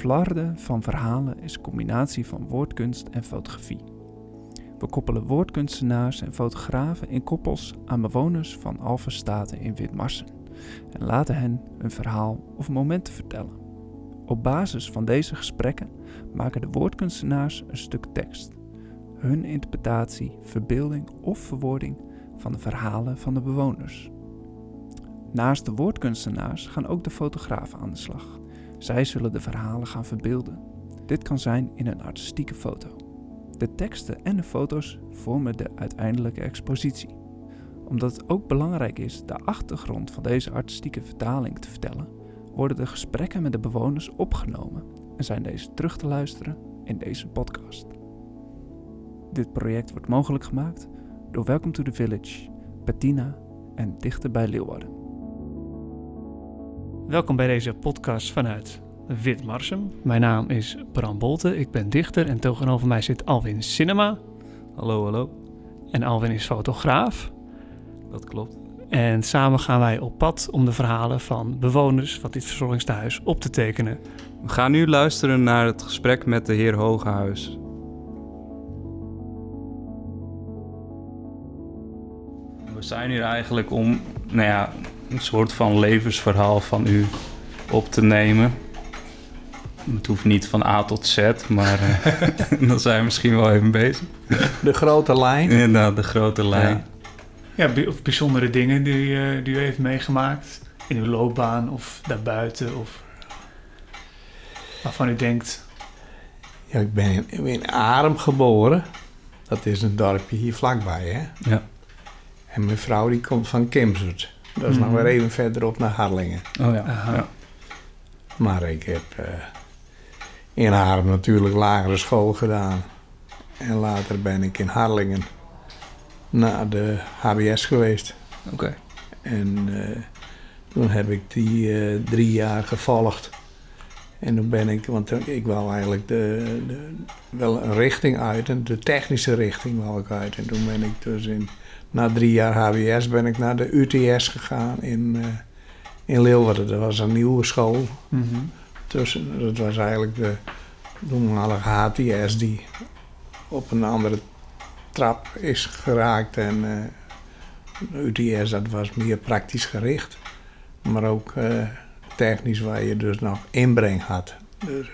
Flarden van verhalen is een combinatie van woordkunst en fotografie. We koppelen woordkunstenaars en fotografen in koppels aan bewoners van Alphenstaten in Witmarsen en laten hen een verhaal of momenten vertellen. Op basis van deze gesprekken maken de woordkunstenaars een stuk tekst. Hun interpretatie, verbeelding of verwoording van de verhalen van de bewoners. Naast de woordkunstenaars gaan ook de fotografen aan de slag. Zij zullen de verhalen gaan verbeelden. Dit kan zijn in een artistieke foto. De teksten en de foto's vormen de uiteindelijke expositie. Omdat het ook belangrijk is de achtergrond van deze artistieke vertaling te vertellen, worden de gesprekken met de bewoners opgenomen en zijn deze terug te luisteren in deze podcast. Dit project wordt mogelijk gemaakt door Welcome to the Village, Bettina en Dichter bij Leeuwarden. Welkom bij deze podcast vanuit Witmarsum. Mijn naam is Bram Bolte, ik ben dichter en tegenover mij zit Alwin Cinema. Hallo, hallo. En Alwin is fotograaf. Dat klopt. En samen gaan wij op pad om de verhalen van bewoners van dit verzorgingstehuis op te tekenen. We gaan nu luisteren naar het gesprek met de heer Hogehuis. We zijn hier eigenlijk om nou ja, een soort van levensverhaal van u op te nemen. Het hoeft niet van A tot Z, maar uh, dan zijn we misschien wel even bezig. De grote lijn. Inderdaad, de grote lijn. Ja, ja of bijzondere dingen die, uh, die u heeft meegemaakt in uw loopbaan of daarbuiten. Of waarvan u denkt... Ja, ik ben in, in Arem geboren. Dat is een dorpje hier vlakbij, hè? Ja. En mijn vrouw die komt van Kimsert. Dat is mm -hmm. nog weer even verderop naar Harlingen. Oh ja. ja. Maar ik heb uh, in Haarlem natuurlijk lagere school gedaan. En later ben ik in Harlingen naar de HBS geweest. Oké. Okay. En uh, toen heb ik die uh, drie jaar gevolgd. En toen ben ik, want ik wou eigenlijk de, de, wel een richting uit, de technische richting wou ik uit. En toen ben ik dus in, na drie jaar HBS ben ik naar de UTS gegaan in, uh, in Leeuwarden. Dat was een nieuwe school. Mm -hmm. Tussen, dat was eigenlijk de toenmalige HTS die op een andere trap is geraakt. En uh, UTS dat was meer praktisch gericht. Maar ook uh, technisch waar je dus nog inbreng had. Dus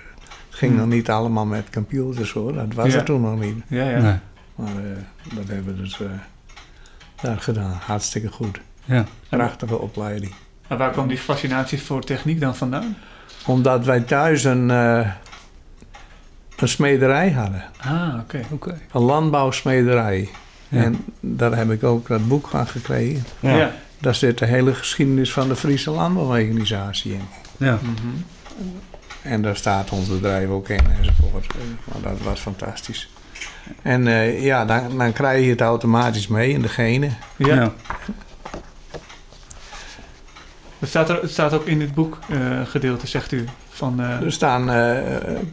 het ging mm. nog niet allemaal met computers hoor. Dat was ja. er toen nog niet. Ja, ja. Nee. Maar dat hebben we dus daar gedaan. Hartstikke goed. Ja. Prachtige opleiding. En waar kwam die fascinatie voor techniek dan vandaan? Omdat wij thuis een, uh, een smederij hadden. Ah, oké. Okay. Okay. Een landbouwsmederij. Ja. En daar heb ik ook dat boek van gekregen. Ja. ja. Daar zit de hele geschiedenis van de Friese landbouworganisatie in. Ja. Mm -hmm. En daar staat ons bedrijf ook in enzovoort. Maar dat was fantastisch. En uh, ja, dan, dan krijg je het automatisch mee in de genen. Ja. ja. Het staat, er, het staat ook in het boek uh, gedeelte, zegt u. Van, uh... Er staan uh,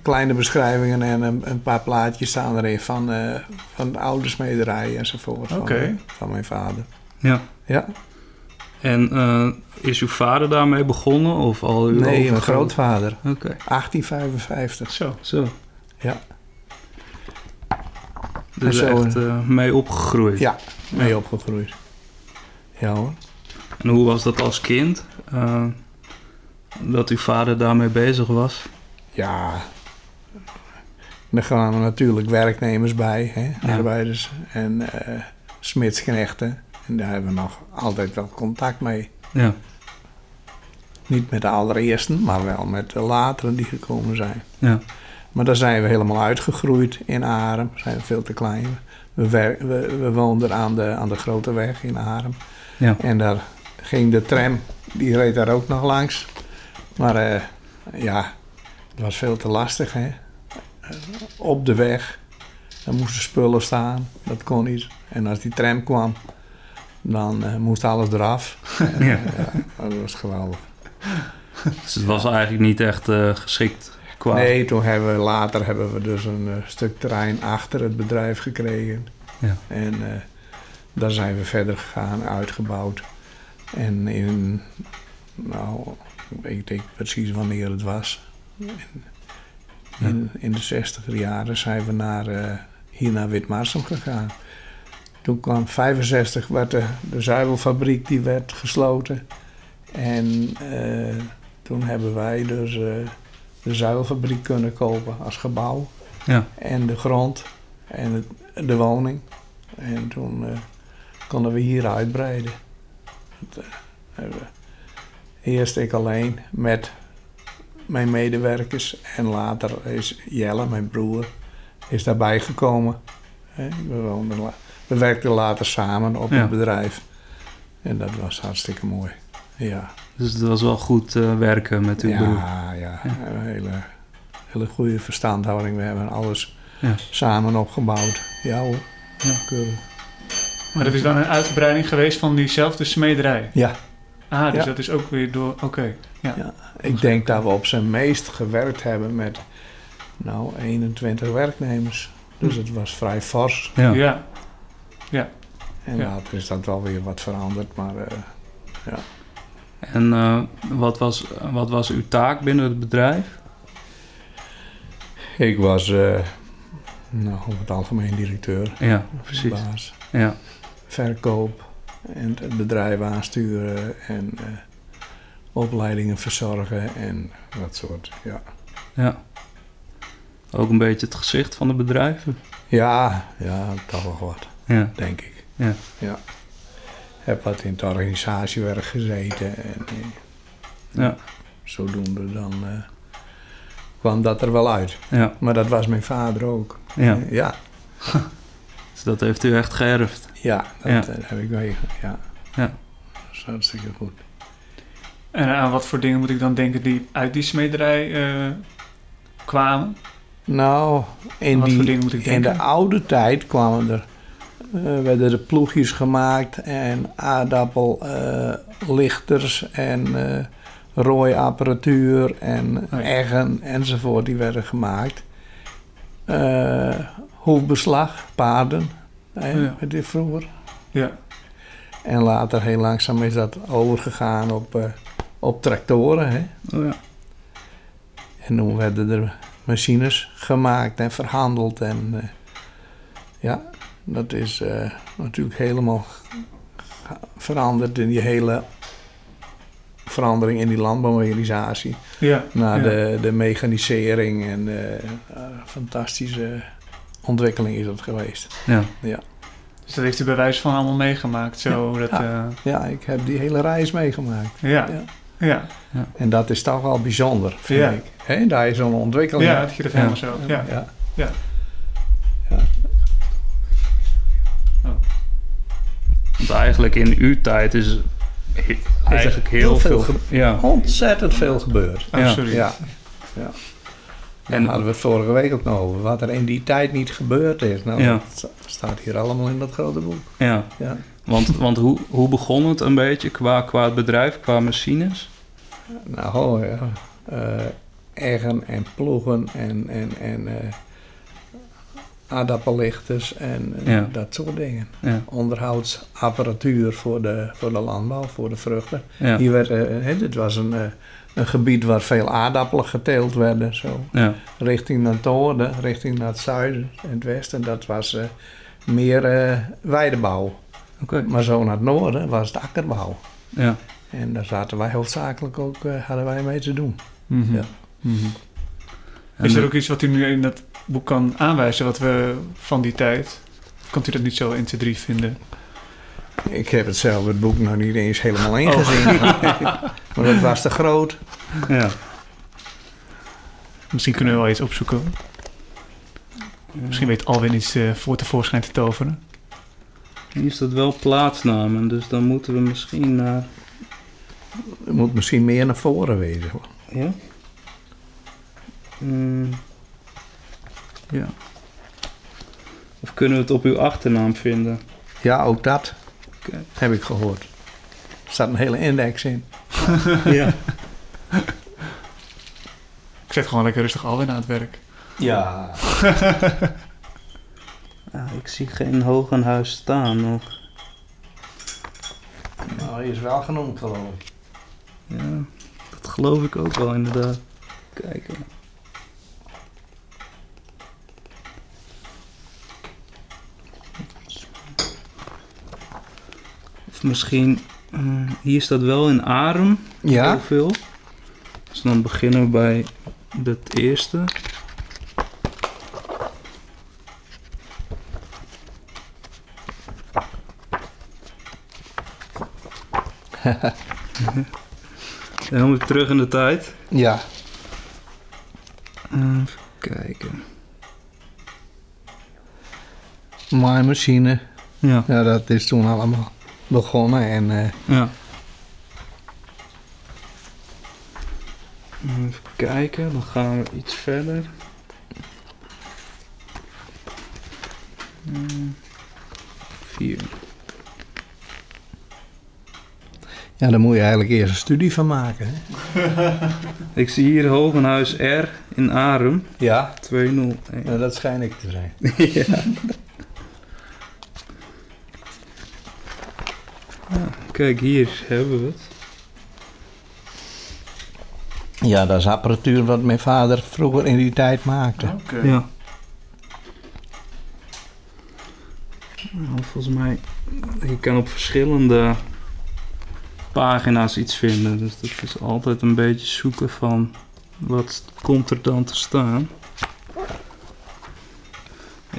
kleine beschrijvingen en een, een, paar plaatjes staan erin van, van de oude smederij enzovoort. Okay. Van, van mijn vader. Ja. Ja. En is uw vader daarmee begonnen? Of al uw nee, mijn grootvader. Oké. Okay. 1855. Zo. Zo. Ja. Dus echt mee opgegroeid? Ja, mee opgegroeid. Ja hoor. En hoe was dat als kind? Uh, dat uw vader daarmee bezig was? Ja, er gaan natuurlijk werknemers bij, hè, ja. arbeiders en uh, smidsknechten. En daar hebben we nog altijd wel contact mee. Ja. Niet met de allereersten, maar wel met de lateren die gekomen zijn. Ja. Maar daar zijn we helemaal uitgegroeid in Arem. Zijn we veel te klein. We, we, we woonden aan de, aan de grote weg in Arem. Ja. En daar ging de tram, die reed daar ook nog langs. Maar uh, ja, het was veel te lastig, hè. Op de weg, dan moesten spullen staan, dat kon niet. En als die tram kwam, dan uh, moest alles eraf. ja. ja. dat was geweldig. Dus het was eigenlijk niet echt uh, geschikt qua... Nee, toen hebben we, later hebben we dus een uh, stuk terrein achter het bedrijf gekregen. Ja. En uh, daar zijn we verder gegaan, uitgebouwd. En in, nou, ik weet precies wanneer het was. In In, in de zestiger jaren zijn we naar, eh, hier naar Witmarsum gegaan. Toen kwam 65, werd de, de zuivelfabriek die werd gesloten. En eh, toen hebben wij dus eh, de zuivelfabriek kunnen kopen als gebouw. Ja. En de grond en het- de woning. En toen eh, konden we hier uitbreiden. Dat, eh, eerst ik alleen met mijn medewerkers. En later is Jelle, mijn broer, is daarbij gekomen. We, woonden we werkten later samen op Ja. het bedrijf. En dat was hartstikke mooi. Ja, Dus het was wel goed eh, werken met uw broer. ja, ja. Een hele, hele goede verstandhouding. We hebben alles Ja. samen opgebouwd. Ja hoor. Ja. keurig. Maar dat is dan een uitbreiding geweest van diezelfde smederij. Ja, Ah, dus Ja. dat is ook weer door... Oké, ja. ik denk dat we op zijn meest gewerkt hebben met nou 21 werknemers. Dus het was vrij fors. Ja. Ja. En Ja. later is dat wel weer wat veranderd. Maar eh, En eh, wat, was, wat was uw taak binnen het bedrijf? ik was eh, nou, over het algemeen directeur. Ja, precies. Baas. Ja, verkoop en het bedrijf aansturen en eh, opleidingen verzorgen en dat soort. Ja, ja. Ook een beetje het gezicht van de bedrijven. ja, ja toch wel wat, Ja, denk ik. Ja. ja. Heb wat in het organisatiewerk gezeten en eh, ja, zodoende dan eh, kwam dat er wel uit. ja. Maar dat was mijn vader ook. ja. Eh, ja, Dus dat heeft u echt geërfd. ja, dat Ja. heb ik mee. Ja. Ja. Dat is hartstikke goed. En aan wat voor dingen moet ik dan denken die uit die smederij eh, kwamen? Nou, in die, In de oude tijd kwamen er, werden er ploegjes gemaakt en aardappellichters en eh rooiapparatuur en ja. eggen enzovoort, die werden gemaakt. Eh hoefbeslag, paarden, hè, Oh ja. dit vroeger. Ja. En later heel langzaam is dat overgegaan op, eh, op tractoren. Hè. Oh ja. En toen werden er machines gemaakt en verhandeld. En eh, ja, dat is eh, natuurlijk helemaal veranderd in die hele verandering in die landbouwrealisatie. Ja. Naar ja. de, de mechanisering en eh, eh, fantastische ontwikkeling is dat geweest. Ja. Dus dat heeft u bij wijze van allemaal meegemaakt. Zo, dat, Ja. Ja, ik heb die hele reis meegemaakt. ja. Ja. Ja. En dat is toch wel bijzonder, vind Ja. ik. Hè, daar is zo'n ontwikkeling. Ja, dat je dat helemaal zo. Ja. ja. Want eigenlijk in uw tijd is he- eigenlijk heel, heel veel veel... ja. Ontzettend veel gebeurd. Oh, Ja. sorry. Ja. ja. En En- hadden we het vorige week ook nog over. Wat er in die tijd niet gebeurd is. Nou, Ja. dat sta- staat hier allemaal in dat grote boek. ja. Ja. Want, want hoe, hoe begon het een beetje qua, qua het bedrijf, qua machines? Nou, ja. Eh, eggen en ploegen en, en, en eh, aardappellichters en eh, Ja. dat soort dingen. Ja. Onderhoudsapparatuur voor de, voor de landbouw, voor de vruchten. Ja. Hier werd, eh, hè, dit was een, eh, een gebied waar veel aardappelen geteeld werden. Zo. Ja. richting naar het noorden, richting naar het zuiden en het westen. Dat was eh, meer eh, weidebouw. Oké. Maar zo naar het noorden was het akkerbouw. Ja. En daar zaten wij hoofdzakelijk ook, eh, hadden wij mee te doen. Ja. En, Is er eh, ook iets wat u nu in dat boek kan aanwijzen wat we van die tijd? Kan u dat niet zo 1, 2, 3 vinden? Ik heb het zelf het boek nog niet eens helemaal Oh. ingezien. maar dat was te groot. Ja. Misschien kunnen we wel iets opzoeken. Misschien weet Alwin iets eh, voor tevoorschijn te toveren. Hier staat wel plaatsnamen, dus dan moeten we misschien naar... Het moet misschien meer naar voren wezen. Ja? Mm. Ja. Of kunnen we het op uw achternaam vinden? Ja, ook dat Oké. heb ik gehoord. Er staat een hele index in. ja. Ik zet gewoon lekker rustig Alwin aan het werk. Ja. Ah, ik zie geen Hogenhuis staan nog. Nou, hij is wel genoemd geloof ik. Ja, dat geloof ik ook wel inderdaad. Kijken. Misschien, eh, hier staat wel in Arem Ja? heel veel. Dus dan beginnen we bij het eerste. Helemaal weer terug in de tijd. Ja. Even kijken. Maaimachine. Ja, Ja, dat is toen allemaal begonnen. En eh, ja. Even kijken, dan gaan we iets verder. Hmm, Vier. ja, daar moet je eigenlijk eerst een studie van maken. Hè? Ik zie hier Hogenhuis R in Arum. Ja. 201. ja, dat schijn ik te zijn. ja. Kijk, hier hebben we het. Ja, dat is apparatuur wat mijn vader vroeger in die tijd maakte. Oké. Ja. Nou, volgens mij, je kan op verschillende pagina's iets vinden. Dus dat is altijd een beetje zoeken van wat komt er dan te staan.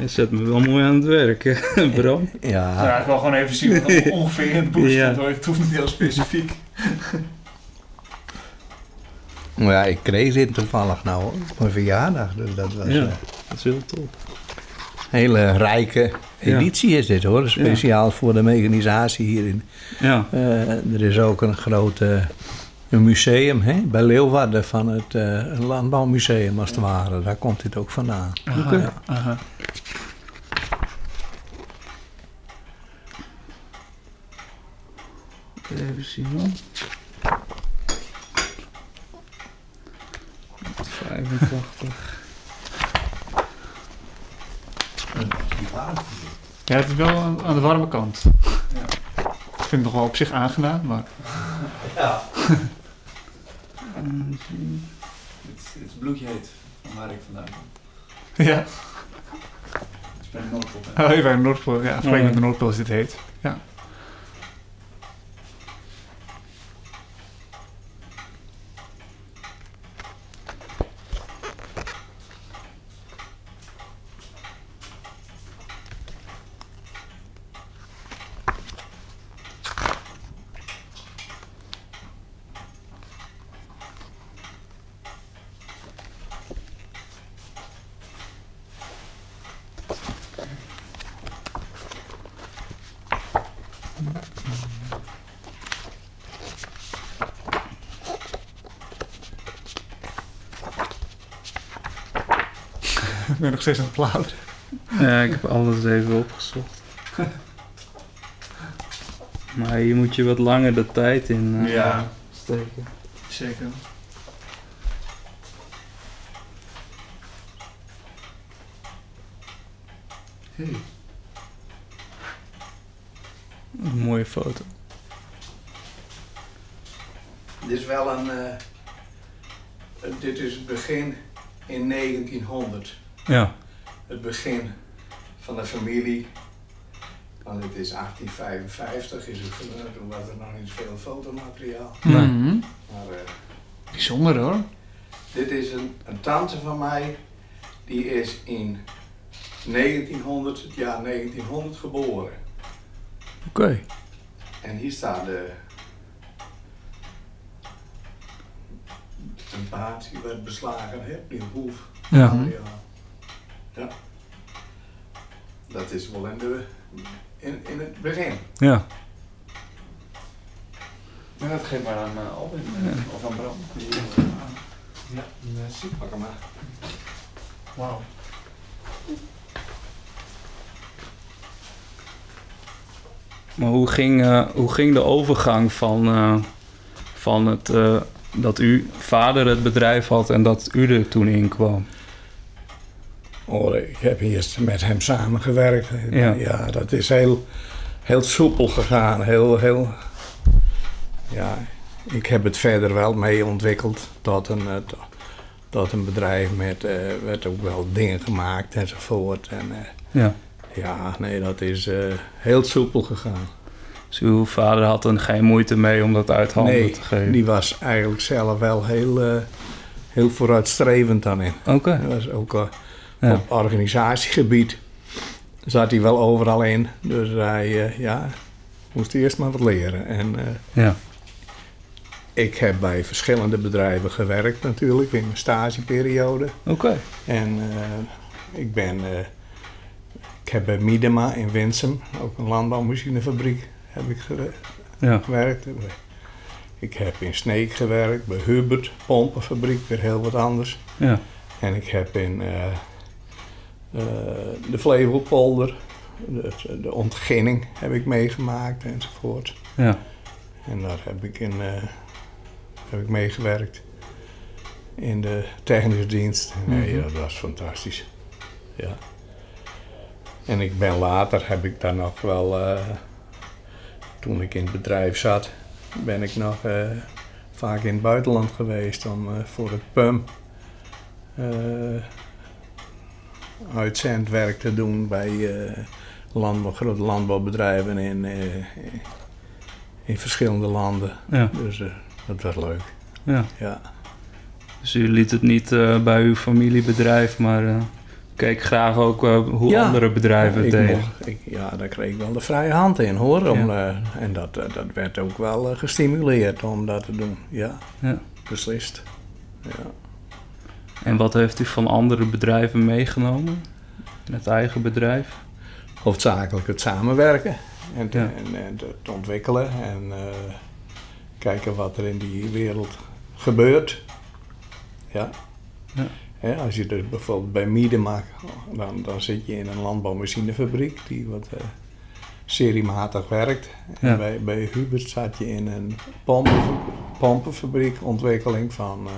Je zet me wel mooi aan het werk, hè, Bram. Ja. Ja, ik wil gewoon even zien wat er ongeveer in het boek hoor. Het hoeft niet heel specifiek. Maar ja, ik kreeg dit toevallig nou op mijn verjaardag. Dus dat was Ja. een Dat is heel top. hele rijke editie is dit hoor. Speciaal voor de mechanisatie hier in. Ja, Eh, er is ook een groot eh, een museum hè, bij Leeuwarden van het eh, Landbouwmuseum als het ware. Daar komt dit ook vandaan. Aha, Ja. aha. even zien hoor. 85. Ja, het is wel aan, aan de warme kant. Ik vind het nog wel op zich aangenaam, maar... Het is bloedje heet, van waar ik vandaan kom. Ja, Ik ben Noordpol. oh, hier bij de Noordpool. Ja, vergeleken met de Noordpool is dit heet. Ja. Steeds aan het bladeren. Ja, ik heb alles even opgezocht. Maar hier moet je wat langer de tijd in eh, Ja. steken. Zeker. Hey. Een mooie foto. Dit is wel een. eh, dit is het begin in 1900. Ja. Het begin van de familie. Want het is 1855 is het gebeurd. Toen was er nog niet veel fotomateriaal. Nee. Mhm. Maar eh, Bijzonder hoor. dit is een, een tante van mij. Die is in 1900, het jaar 1900 geboren. Oké. En hier staat de. Een paard die werd beslagen, hè? Die hoef. Ja. materiaal. Ja. Dat is wel in, de, in, in het begin. Ja. Ja, dat geeft maar aan uh, Albin of aan Bram. Ja, merci. Pak hem maar. Wauw. Maar hoe ging, eh, hoe ging de overgang van, eh, van het, eh, dat uw vader het bedrijf had en dat u er toen in kwam? Oh, ik heb eerst met hem samengewerkt. Ja. ja dat is heel, heel soepel gegaan. Heel, heel... Ja, ik heb het verder wel mee ontwikkeld tot een, eh, to- tot een bedrijf met, eh werd ook wel dingen gemaakt enzovoort. En eh, Ja. ja, nee, dat is heel soepel gegaan. Dus uw vader had er geen moeite mee om dat uit handen Nee, te geven? Die was eigenlijk zelf wel heel, heel vooruitstrevend daarin. Oké, Hij was ook ja. op organisatiegebied zat hij wel overal in. Dus hij eh, ja, moest eerst maar wat leren. En eh, ja. ik heb bij verschillende bedrijven gewerkt natuurlijk in mijn stageperiode. Oké. En eh, ik ben... ik heb bij Miedema in Winsum, ook een landbouwmachinefabriek, heb ik gewe- Ja. gewerkt. Ik heb in Sneek gewerkt, bij Hubert, pompenfabriek, weer heel wat anders. Ja. En ik heb in de Flevopolder, de, de ontginning heb ik meegemaakt enzovoort. Ja. En daar heb ik, in, eh, heb ik meegewerkt in de technische dienst. Nee, Mhm. dat was fantastisch. Ja. En ik ben later, heb ik daar nog wel, eh, toen ik in het bedrijf zat, ben ik nog eh, vaak in het buitenland geweest om eh, voor het PUM eh uitzendwerk te doen bij eh, landbouw, grote landbouwbedrijven in, eh, in verschillende landen. Ja. Dus eh, dat was leuk. ja. Ja. Dus u liet het niet bij uw familiebedrijf, maar keek graag ook hoe Ja. andere bedrijven het deden. ja, daar kreeg ik wel de vrije hand in hoor. Om, en dat, dat werd ook wel gestimuleerd om dat te doen. Ja, Ja. beslist. Ja. En wat heeft u van andere bedrijven meegenomen? In het eigen bedrijf? Hoofdzakelijk het samenwerken en, Ja. en, en het ontwikkelen en eh, kijken wat er in die wereld gebeurt. Ja. Ja. Als je dus bijvoorbeeld bij Miedema, dan, dan zit je in een landbouwmachinefabriek die wat eh, seriematig werkt. En Ja. bij, bij Hubert zat je in een pompen, pompenfabriek, ontwikkeling van, eh,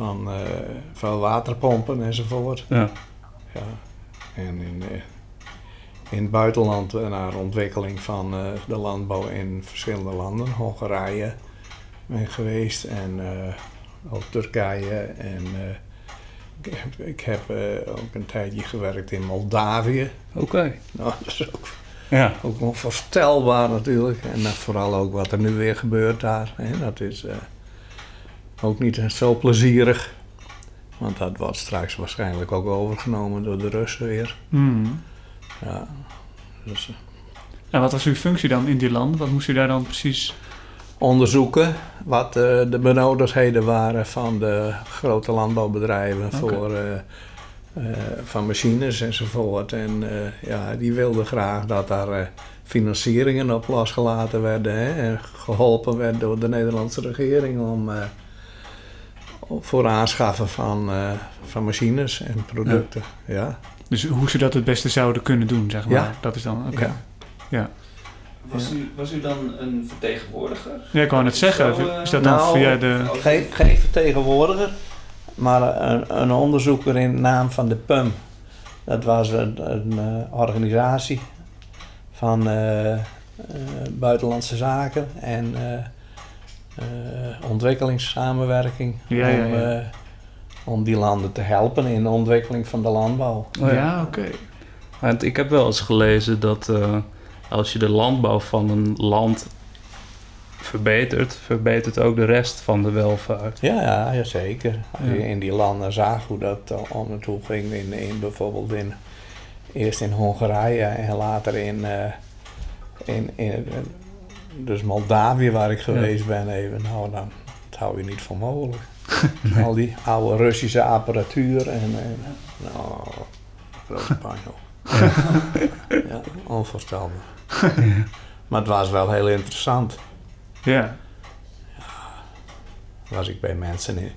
van, eh, van waterpompen enzovoort. Ja. Ja. En in, eh, in het buitenland eh, naar ontwikkeling van de landbouw in verschillende landen. Hongarije ben ik geweest en ook Turkije. En ik heb, ik heb ook een tijdje gewerkt in Moldavië. Oké. Nou, dat is ook, Ja. ook onvoorstelbaar natuurlijk. En vooral ook wat er nu weer gebeurt daar. Hè. Dat is ook niet zo plezierig. Want dat wordt straks waarschijnlijk ook overgenomen door de Russen weer. Hmm. Ja, dus eh, En wat was uw functie dan in die landen? Wat moest u daar dan precies... onderzoeken wat eh, de benodigdheden waren van de grote landbouwbedrijven voor eh, eh, van machines enzovoort. En ja, die wilden graag dat daar financieringen op losgelaten werden hè, en geholpen werd door de Nederlandse regering om voor aanschaffen van, eh, van machines en producten. Ja. Dus hoe ze dat het beste zouden kunnen doen, zeg maar. Ja. Dat is dan... Oké. Ja. Ja. Was, u, was u dan een vertegenwoordiger? Ja, ik wou net zeggen. Zo, eh, is dat dan nou, via de... Geen, geen vertegenwoordiger, maar een, een onderzoeker in naam van de PUM. Dat was een, een eh, organisatie van eh, eh, buitenlandse zaken en eh, eh, ontwikkelingssamenwerking. Ja, ja, om, ja. eh, om die landen te helpen in de ontwikkeling van de landbouw. Oh, ja, oké. Want ik heb wel eens gelezen dat eh, als je de landbouw van een land verbetert, verbetert ook de rest van de welvaart. Ja, ja, ja zeker. Als Ja. je in die landen zag hoe dat eh, om en toe ging, in, in bijvoorbeeld in, eerst in Hongarije en later in, eh, in, in eh, dus Moldavië waar ik geweest ben even, nou dan dat hou je niet voor mogelijk. Al die oude Russische apparatuur en, en nou, grote puinhoop. ja, onvoorstelbaar. Maar het was wel heel interessant. Ja. was ik bij mensen in.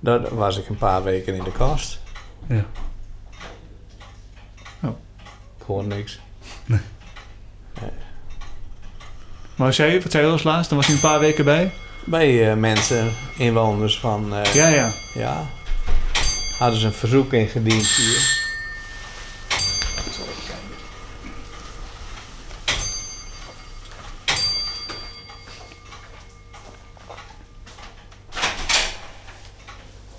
Daar was ik een paar weken in de kast. Ja. Oh. Ik hoor niks. Maar wat zei je, wat zei je als laatste? Dan was u een paar weken bij? Bij eh, mensen, inwoners van. eh, ja. Ja, ja. Hadden ze een verzoek ingediend hier.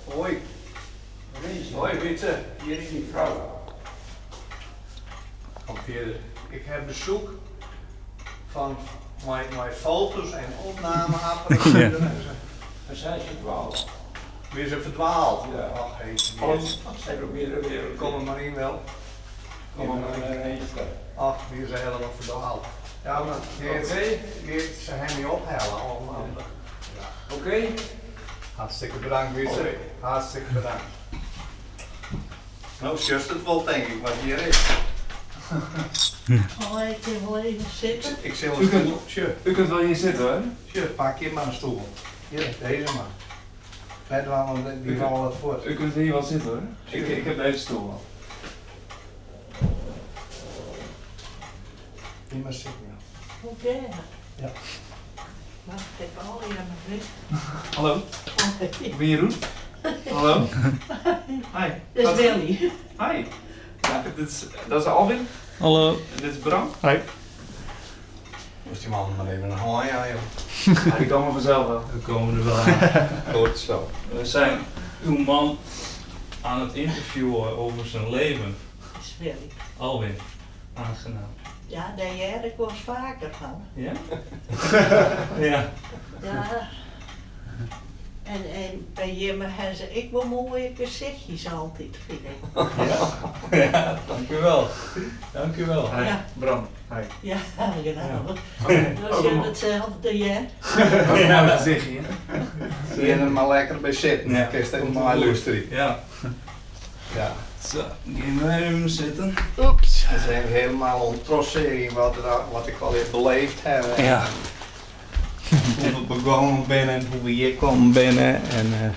Hoi. Hoi, Wietse. Hier is die vrouw. Kom verder. Ik heb bezoek van mijn, mijn foto's en opnameapparatuur. en ze- Dan zijn verdwaald. Weer ze verdwaald. Ja, ach, heet ze proberen weer. Kom er maar in wel. Kom er maar in. staan. Ach, weer ze helemaal verdwaald. Ja, maar Geert, ze hem niet ophellen allemaal. Ja. Oké? Hartstikke bedankt. Oké. Hartstikke bedankt. Nou, just het wel, denk ik, wat hier is. Oh, ik kan wel even zitten. Ik U kunt- stoel. Sure, U kunt wel hier zitten hoor. sure, pak je maar een stoel. Hier, deze maar. Net wel, want die U- vallen wat voor. U kunt hier wel zitten hoor. Ik, ik heb deze stoel wel. Hier maar zitten. Oké. Ja. Ik al hier mijn weg. Hallo, ik ben Jeroen. Hallo. Hi. Dat is Willy. Hi. Ja, dit is, dat is Alvin. Hallo. En dit is Bram. Moest die man maar even een hooi aan, joh. Ja, die komen vanzelf wel. We komen er wel aan. Goed zo. We zijn uw man aan het interviewen over zijn leven. Dat is Willy. Alwin, aangenaam. Ja, daar heb ik wel eens vaker van. Ja? ja. Ja. En, en bij Jimmy hebben ze ik wel mooie gezichtjes altijd, vind ik. Ja, dank u wel. Dank u wel. Hi. Ja. Bram. Hi. Ja. Oké. Dat is hetzelfde, ja. Ja, dat zeg je. Zie je er maar lekker bij zitten. Ja. Ja. Even maar luisteren. Ja. Ja. Zo, gaan wij even zitten. Oeps. We zijn helemaal ontrotsering wat, wat ik al heb beleefd heb. Ja. Hoe we begonnen binnen en hoe we hier komen binnen en eh,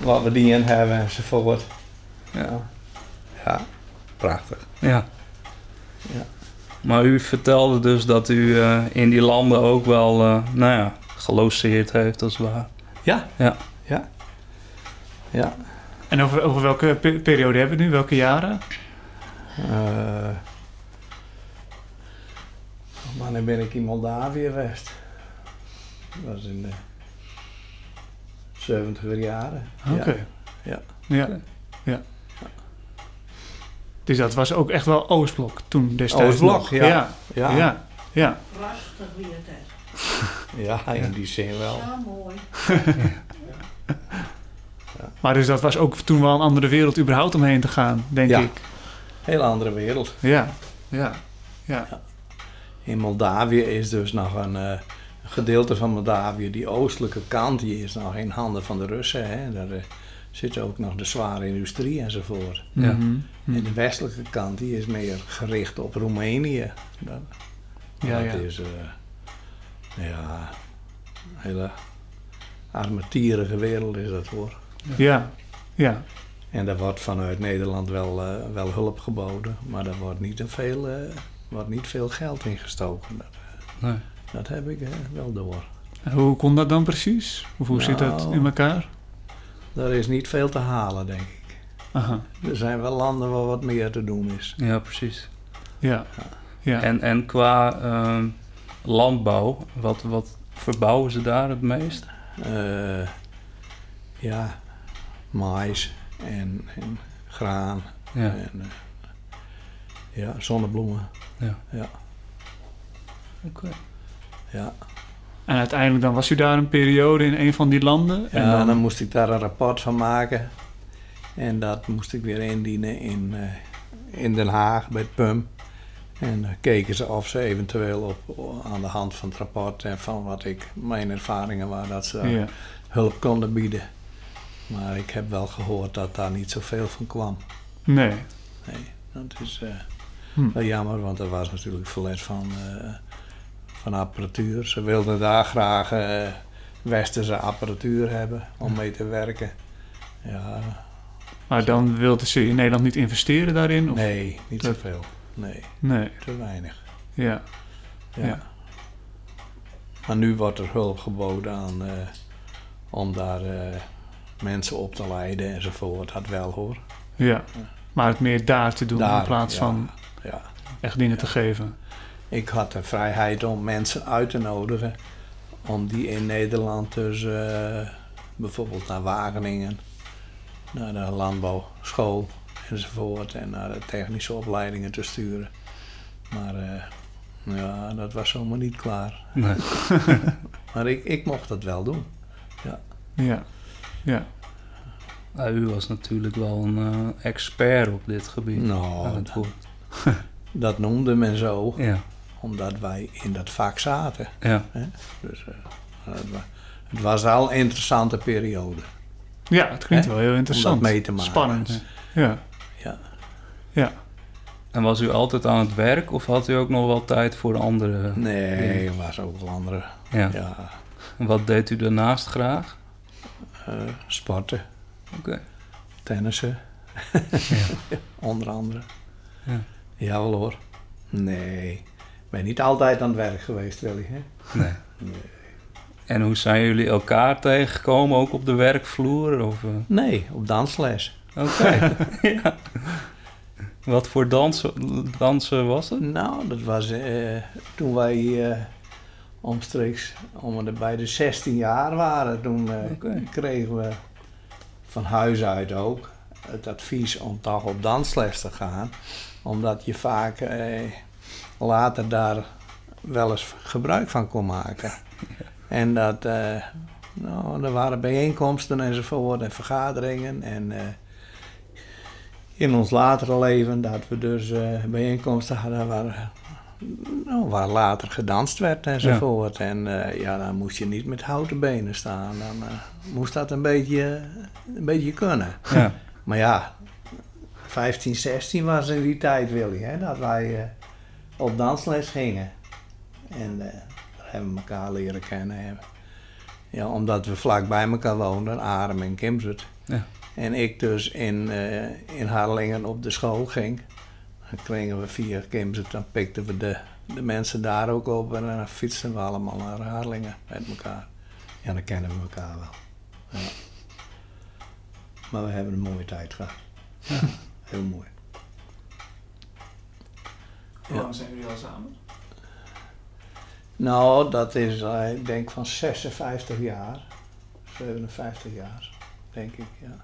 wat we die in hebben enzovoort. Ja. Ja, prachtig. Ja. Ja. Maar u vertelde dus dat u eh, in die landen ook wel, eh, nou ja, gelogeerd heeft als het ware. Ja. Ja. Ja. Ja. En over, over welke pe- periode hebben we nu? Welke jaren? Eh, wanneer ben ik in Moldavië geweest? Dat was in de 70 jaren. Oké. Ja. Ja. Oké. ja. Dus dat was ook echt wel Oostblok toen destijds Oostblok, ja. Ja. Ja. Ja. ja. Prachtig weer. Ja, in die zin wel. Zo mooi. Maar dus dat was ook toen wel een andere wereld überhaupt omheen te gaan, denk Ja. ik. Heel andere wereld. Ja. Ja. Ja. In Moldavië is dus nog een eh, gedeelte van Moldavië, die oostelijke kant, die is nog in handen van de Russen. Hè. Daar eh, zit ook nog de zware industrie enzovoort. Ja. Mhm. En de westelijke kant, die is meer gericht op Roemenië. Dat, Ja, dat ja. is, eh, ja, een hele armetierige wereld is dat hoor. Ja. Ja. En daar wordt vanuit Nederland wel, eh, wel hulp geboden, maar daar wordt niet, veel, eh, wordt niet veel geld in gestoken. Dat, Nee. Dat heb ik eh, wel door. En hoe kon dat dan precies? Of hoe zit dat Nou. in elkaar? Er is niet veel te halen, denk ik. Aha. Er zijn wel landen waar wat meer te doen is. Ja, precies. Ja. Ja. En, en qua ehm, landbouw, wat, wat verbouwen ze daar het meest? Eh, ja, mais en, en graan Ja. en eh, ja, zonnebloemen. Ja. Ja, Oké. Ja. En uiteindelijk dan was u daar een periode in een van die landen. En Ja, dan, dan moest ik daar een rapport van maken. En dat moest ik weer indienen in, eh, in Den Haag bij het PUM. En dan keken ze of ze eventueel op, aan de hand van het rapport en van wat ik, mijn ervaringen waren, dat ze ja. hulp konden bieden. Maar ik heb wel gehoord dat daar niet zoveel van kwam. Nee. Nee, dat is eh, Hm. wel jammer, want er was natuurlijk verlet van, eh, van apparatuur. Ze wilden daar graag eh, westerse apparatuur hebben om mee te werken. Ja, Maar dan wilden ze in Nederland niet investeren daarin? Of? nee, niet dat- zoveel. Nee, Nee. te weinig. Ja. Ja. Ja. Maar nu wordt er hulp geboden aan, eh, om daar eh, mensen op te leiden enzovoort. Dat wel hoor. Ja. Maar het meer daar te doen in plaats van Ja. echt dingen te geven. Ik had de vrijheid om mensen uit te nodigen. Om die in Nederland dus eh, bijvoorbeeld naar Wageningen, naar de landbouwschool enzovoort. En naar de technische opleidingen te sturen. Maar eh, Ja, dat was zomaar niet klaar. Nee. Maar ik, ik mocht dat wel doen. Ja. Ja. Ja, u was natuurlijk wel een eh, expert op dit gebied. Nou, dat, dat noemde men zo, Ja, omdat wij in dat vak zaten. ja. Dus eh, het, wa- het was wel een interessante periode. Ja, het klinkt Hè? wel heel interessant. Om dat mee te maken. Spannend. Ja. Ja. Ja. En was u altijd aan het werk of had u ook nog wel tijd voor andere? Nee, er was ook wel andere. Ja. Ja, En wat deed u daarnaast graag? eh, sporten, Oké. tennissen. Onder andere. Ja. Jawel hoor. Nee, ben niet altijd aan het werk geweest, Willy. Hè? Nee. Nee. En hoe zijn jullie elkaar tegengekomen, ook op de werkvloer? Of, eh? Nee, op dansles. Oké. ja. Wat voor dansen, dansen was het? Nou, dat was eh, toen wij eh, omstreeks om de, bij de 16 jaar waren. Toen kregen we van huis uit ook het advies om toch op dansles te gaan. Omdat je vaak later daar wel eens gebruik van kon maken. En dat, eh, nou, er waren bijeenkomsten enzovoort en vergaderingen. En eh, in ons latere leven dat we dus eh, bijeenkomsten hadden waar, nou, waar later gedanst werd enzovoort. En ja, dan moest je niet met houten benen staan. Dan moest dat een beetje, een beetje kunnen. Ja. Maar ja, 15, 16 was in die tijd, Willy, hè, dat wij op dansles gingen. En eh, daar hebben we elkaar leren kennen. En, ja, omdat we vlak bij elkaar woonden, Arem en Kimsert. Ja. En ik dus in, eh, in Harlingen op de school ging. Dan kregen we via Kimsert, dan pikten we de, de mensen daar ook op. En dan fietsten we allemaal naar Harlingen met elkaar. Ja, dan kennen we elkaar wel. Ja. Maar we hebben een mooie tijd gehad. Heel mooi. Hoe lang zijn jullie al samen? Nou, dat is, eh, ik denk van 56 jaar. 57 jaar, denk ik, ja.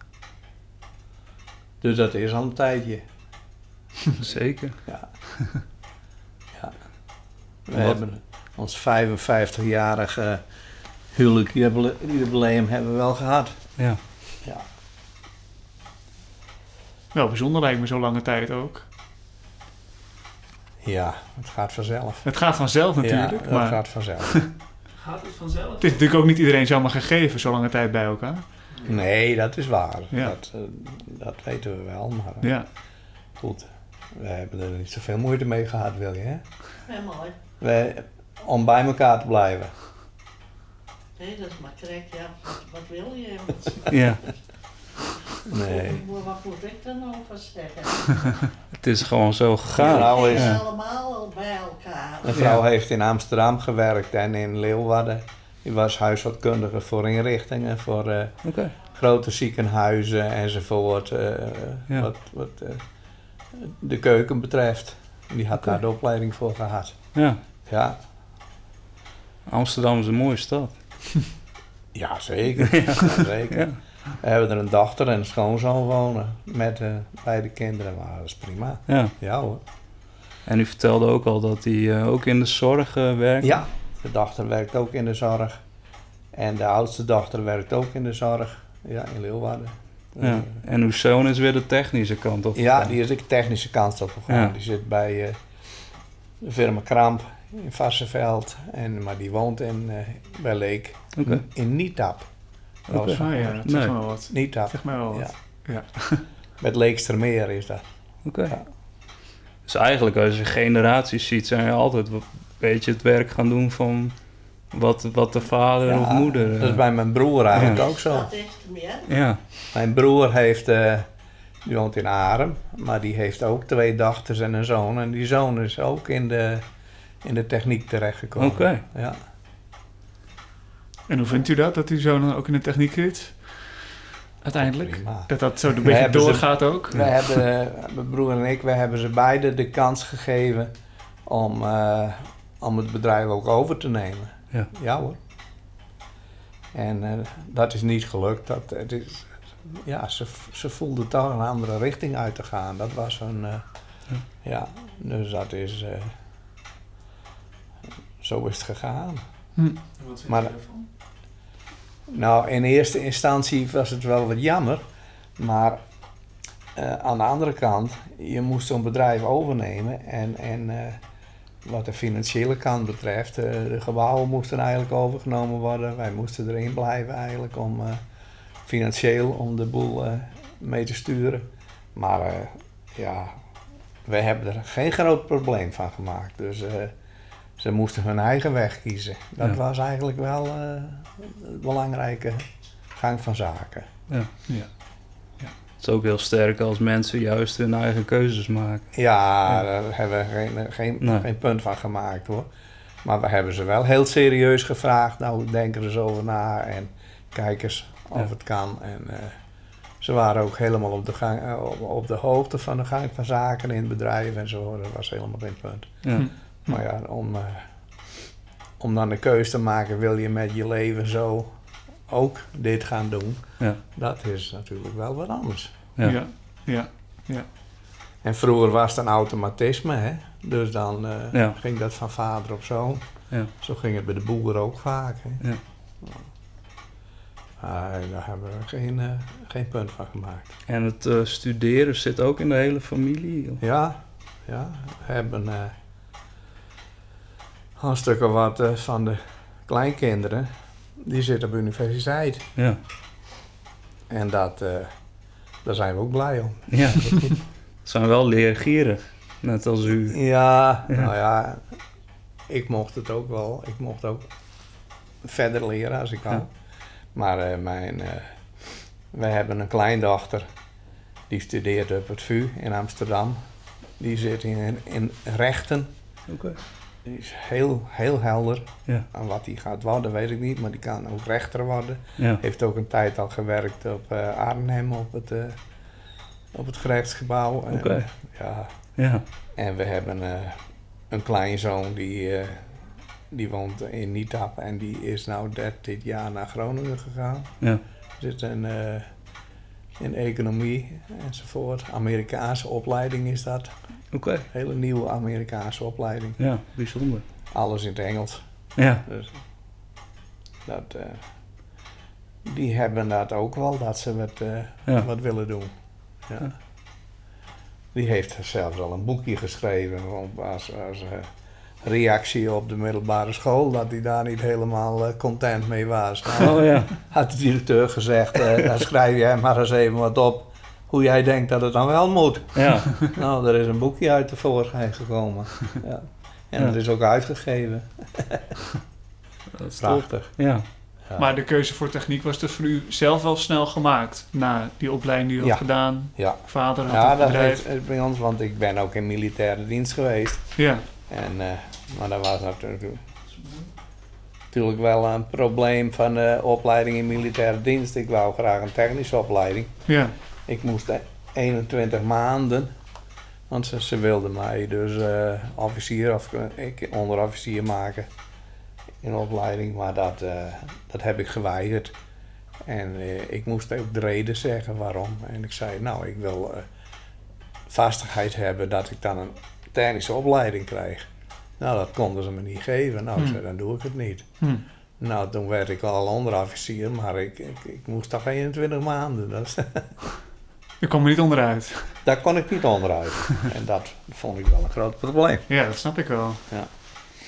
Dus dat is al een tijdje, Zeker. ja. ja. We Wat- hebben ons 55-jarige huwelijksjubileum hebben we wel gehad. Ja. Ja. Wel bijzonder lijkt me zo'n lange tijd ook. Ja, het gaat vanzelf. Het gaat vanzelf natuurlijk, ja, het maar gaat vanzelf. Gaat het vanzelf? het is natuurlijk ook niet iedereen zomaar gegeven zo'n lange tijd bij elkaar. Nee, dat is waar. Ja. Dat, eh, dat weten we wel, maar Ja. goed. We hebben er niet zoveel moeite mee gehad, wil je, hè? Ja, mooi. We, om bij elkaar te blijven. Nee, dat is maar correct, ja. Wat, wat wil je? ja. Nee. Wat, wat moet ik dan over zeggen? Het is gewoon zo gegaan. Nou, We is- Ja. allemaal al bij elkaar. Mijn vrouw heeft in Amsterdam gewerkt en in Leeuwarden. Die was huishoudkundige voor inrichtingen, voor eh, grote ziekenhuizen enzovoort. eh, Ja. Wat, wat eh, de keuken betreft. Die had daar de opleiding voor gehad. Ja. Ja, Amsterdam is een mooie stad. ja zeker. Ja, zeker. We hebben er een dochter en een schoonzoon wonen met eh, beide kinderen. Maar dat is prima. ja. Ja hoor. En u vertelde ook al dat hij eh, ook in de zorg eh, werkt. Ja, de dochter werkt ook in de zorg. En de oudste dochter werkt ook in de zorg. Ja, in Leeuwarden. Ja. En uw zoon is weer de technische kant op. Ja, die is de technische kant op gegaan. Ja. Die zit bij de firma Kramp in Varsenveld. En, maar die woont in, bij Leek. Oké. In Nietap. Dat was Ah ja, dat Nee. wel wat. Nietap. Zeg mij wel wat. Ja. Met Leekstermeer is dat. Oké. Ja. Dus eigenlijk als je generaties ziet, zijn je altijd een beetje het werk gaan doen van wat, wat de vader Ja, of moeder. eh, Dat is bij mijn broer eigenlijk Ja. ook zo. Dat is het meer. Ja, Mijn broer heeft, eh, die woont in Arem, maar die heeft ook twee dochters en een zoon. En die zoon is ook in de, in de techniek terechtgekomen. oké. Ja. En hoe vindt u dat, dat u zo dan ook in de techniek zit? Uiteindelijk? Prima. Dat dat zo een beetje ze- doorgaat ook? We hebben, eh, mijn broer en ik, we hebben ze beide de kans gegeven om, eh, om het bedrijf ook over te nemen. Ja. Ja hoor. En eh, dat is niet gelukt. Dat, het is, ja, ze, ze voelden toch een andere richting uit te gaan. Dat was een... eh, ja, dus dat is... eh, zo is het gegaan. Hm. Wat vind Maar- je ervan? Nou, in eerste instantie was het wel wat jammer. Maar eh, aan de andere kant, je moest zo'n bedrijf overnemen. En, en eh, wat de financiële kant betreft, eh, de gebouwen moesten eigenlijk overgenomen worden. Wij moesten erin blijven eigenlijk om financieel om de boel mee te sturen. Maar ja, wij hebben er geen groot probleem van gemaakt. Dus ze moesten hun eigen weg kiezen. Dat Ja. was eigenlijk wel eh een belangrijke gang van zaken. Ja. Ja. Het is ook heel sterk als mensen juist hun eigen keuzes maken. Ja, Ja. daar hebben we geen, geen, Nee. geen punt van gemaakt hoor. Maar we hebben ze wel heel serieus gevraagd. Nou, denk er eens over na en kijk eens of Ja. het kan. En eh, ze waren ook helemaal op de, gang, eh, op, op de hoogte van de gang van zaken in het bedrijf en zo. Dat was helemaal geen punt. Ja. Maar ja, om, eh, om dan de keuze te maken, wil je met je leven zo ook dit gaan doen? Ja. Dat is natuurlijk wel wat anders. Ja. Ja. ja. En vroeger was het een automatisme, hè? Dus dan eh, Ja. ging dat van vader op zoon. Ja. Zo ging het bij de boer ook vaak. Hè? Ja. Maar daar hebben we geen, eh, geen punt van gemaakt. En het eh, studeren zit ook in de hele familie? of? Ja, ja we hebben eh hartstikke wat eh, van de kleinkinderen. Die zitten op de universiteit. Ja. En dat, eh, daar zijn we ook blij om. Ja. Ze zijn wel leergierig. Net als u. Ja, Ja. nou ja, ik mocht het ook wel. Ik mocht ook verder leren als ik kan. Ja. Maar eh, mijn, wij hebben een kleindochter die studeert op het VU in Amsterdam. Die zit in, in rechten. Oké. Is heel, heel helder. Ja. Aan wat hij gaat worden, weet ik niet. Maar die kan ook rechter worden. Ja. Heeft ook een tijd al gewerkt op eh, Arnhem, op het, eh, op het gerechtsgebouw. En, Oké. ja, Ja. en we hebben eh, een kleinzoon die, eh, die woont in Nietap en die is nou dit, jaar naar Groningen gegaan. Ja. Zit in, eh, in economie enzovoort. Amerikaanse opleiding is dat. Oké. Hele nieuwe Amerikaanse opleiding. Ja, bijzonder. Alles in het Engels. Ja. Dus dat, eh, die hebben dat ook wel, dat ze wat, eh, Ja. wat willen doen. Ja. Ja. Die heeft zelfs al een boekje geschreven als, als eh, reactie op de middelbare school, dat hij daar niet helemaal content mee was. Nou, Oh ja. had de directeur gezegd, dan schrijf jij maar eens even wat op hoe jij denkt dat het dan wel moet. Ja. Nou, er is een boekje uit tevoorschijn gekomen. Ja. En Ja. dat is ook uitgegeven. Dat is. Prachtig. Ja. Ja. Maar de keuze voor techniek was dus voor u zelf wel snel gemaakt. Na die opleiding die u Ja. had gedaan. Ja. Vader had Ja, het dat bedrijf. heeft het bij ons, want ik ben ook in militaire dienst geweest. Ja. En, eh, maar dat was natuurlijk, natuurlijk wel een probleem van de opleiding in militaire dienst. Ik wou graag een technische opleiding. Ja. Ik moest eh, 21 maanden, want ze, ze wilden mij dus eh, officier of ik onderofficier maken in opleiding. Maar dat, eh, dat heb ik geweigerd. En eh, ik moest ook de reden zeggen waarom. En ik zei, nou, ik wil vastigheid hebben dat ik dan een technische opleiding krijg. Nou, dat konden ze me niet geven. Nou, Hmm. zei, dan doe ik het niet. Hm. Nou, toen werd ik al onderofficier, maar ik, ik, ik moest toch 21 maanden. Dat, is- U kwam er niet onderuit. daar kon ik niet onderuit. en dat vond ik wel een groot probleem. Ja, dat snap ik wel. Ja.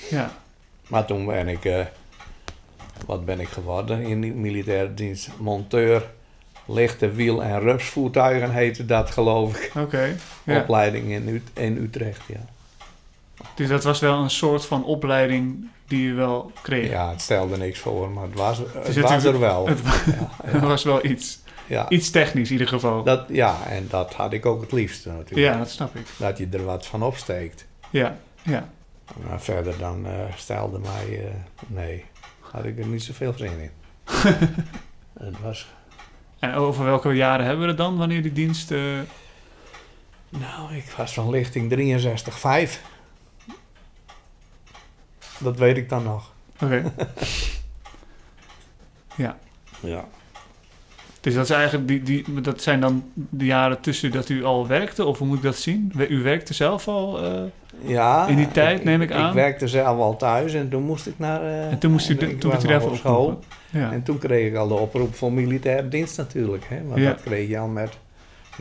Ja. Maar toen ben ik, eh, wat ben ik geworden in die militaire dienst? Monteur, lichte wiel- en rupsvoertuigen heette dat, geloof ik. Oké. Ja. Opleiding in, Ut- in Utrecht, ja. Dus dat was wel een soort van opleiding die u wel kreeg. Ja, het stelde niks voor, maar het was, het was er wel. Het ja, was wel iets. Ja. Iets technisch in ieder geval. Dat, ja, en dat had ik ook het liefste natuurlijk. ja, dat snap ik. Dat je er wat van opsteekt. Ja. Ja. Maar verder dan eh, stelde mij, eh, nee, had ik er niet zoveel zin in. het was, En over welke jaren hebben we het dan, wanneer die dienst... eh, nou, ik was van lichting 63,5. Dat weet ik dan nog. Oké. ja. Ja. Dus dat, is eigenlijk die, die, dat zijn dan de jaren tussen dat u al werkte? Of hoe moet ik dat zien? U werkte zelf al? eh, Ja. In die tijd, neem ik aan? Ik werkte zelf al thuis en toen moest ik naar... eh, En toen moest u, toen u daarvoor op school. Ja. En toen kreeg ik al de oproep voor militaire dienst natuurlijk. Hè? Want Ja. dat kreeg je al met,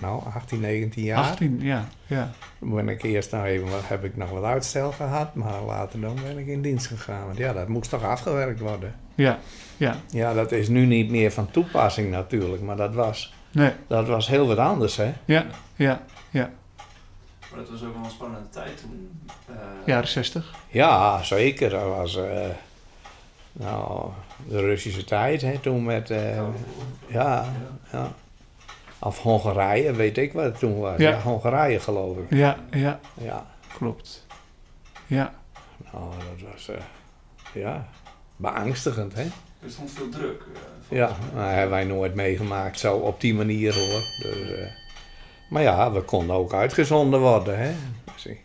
nou, 18, 19 jaar. 18, ja. ja. Toen ben ik eerst nou even, wat, heb ik nog wat uitstel gehad, maar later dan ben ik in dienst gegaan. Want ja, dat moest toch afgewerkt worden. Ja, ja. Ja, dat is nu niet meer van toepassing natuurlijk, maar dat was, Nee, dat was heel wat anders, hè. ja, ja, ja. Maar dat was ook wel een spannende tijd toen. Eh, Jaren 60. Ja, zeker. Dat was, eh, nou, de Russische tijd, hè, toen met, eh, ja, Ja. ja. Of Hongarije, weet ik wat het toen was. Ja. Ja, Hongarije geloof ik. Ja, ja, Ja, klopt. Ja, nou, dat was, ja, beangstigend, hè. Er stond veel druk. eh, Ja, mij. nou, hebben wij nooit meegemaakt, zo op die manier hoor. Dus, eh, maar ja, we konden ook uitgezonden worden. Hè? Dus ik,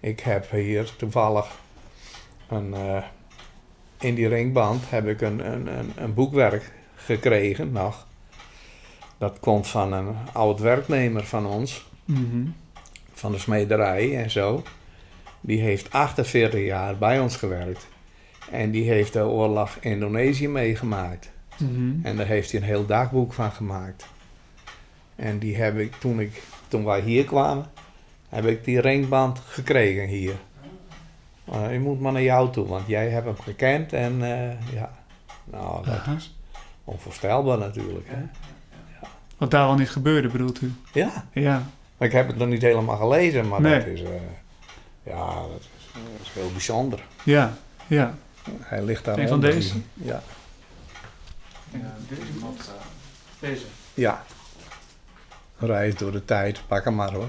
ik heb hier toevallig een, eh, in die ringband heb ik een, een, een, een boekwerk gekregen nog. Dat komt van een oud werknemer van ons, Mhm. van de smederij en zo. Die heeft 48 jaar bij ons gewerkt. En die heeft de oorlog Indonesië meegemaakt. Mhm. En daar heeft hij een heel dagboek van gemaakt. En die heb ik, toen, ik, toen wij hier kwamen, heb ik die ringband gekregen hier. Maar je moet maar naar jou toe, want jij hebt hem gekend en eh, ja, nou, dat Aha. is onvoorstelbaar natuurlijk. Hè? Wat daar wel niet gebeurde, bedoelt u? Ja, Ja, ik heb het nog niet helemaal gelezen, maar Nee. dat is, eh, ja, dat is, dat is heel bijzonder. ja, ja. Hij ligt daar Een van deze? Ja, Ja, deze Deze. ja. Reis door de tijd, pak hem maar hoor.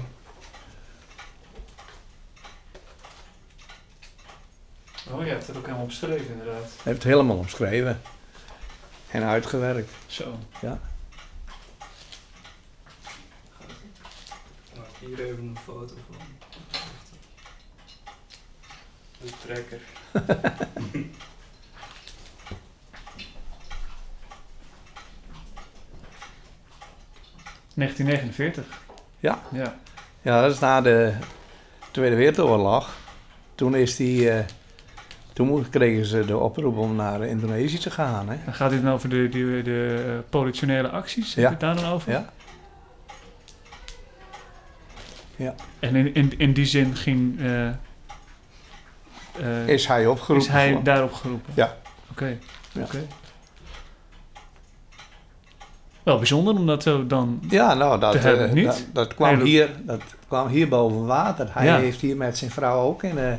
Oh, je hebt het ook helemaal beschreven, inderdaad. Hij heeft het helemaal omschreven en uitgewerkt. Zo. Maak hier even een foto van. De trekker. 1949. Ja. Ja. Ja, dat is na de Tweede Wereldoorlog. Toen, is die, eh, toen kregen ze de oproep om naar Indonesië te gaan. Hè? Dan gaat dit dan over de, de, de eh, politionele acties? Heb Ja. het daar dan over? Ja. En in, in, in die zin ging... eh, eh, Is hij opgeroepen? is hij voor- daarop geroepen? Ja. Oké. Ja. oké. Wel bijzonder om dat zo dan... Ja, nou, dat, Te hebben, eh, dat, dat kwam hier, dat kwam hier boven water. Hij Ja. heeft hier met zijn vrouw ook in, eh,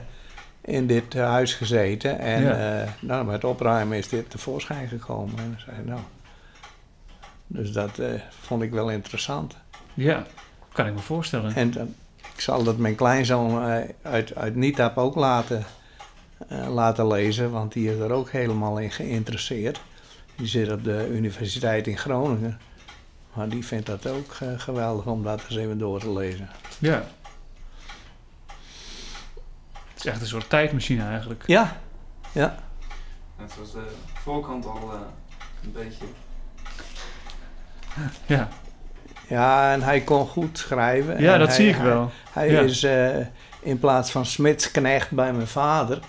in dit huis gezeten. En Ja. nou, met opruimen is dit tevoorschijn gekomen. En zei, nou. Dus dat vond ik wel interessant. Ja, kan ik me voorstellen. En dan- ik zal dat mijn kleinzoon uit, uit Nietap ook laten, laten lezen, want die is er ook helemaal in geïnteresseerd. Die zit op de Universiteit in Groningen. Maar die vindt dat ook eh, geweldig om dat eens even door te lezen. Ja. Het is echt een soort tijdmachine eigenlijk. Ja, Het was de voorkant al eh, een beetje. Ja, ja en hij kon goed schrijven. ja En dat hij- zie ik hij- wel. Hij Ja. is eh, in plaats van smidsknecht bij mijn vader,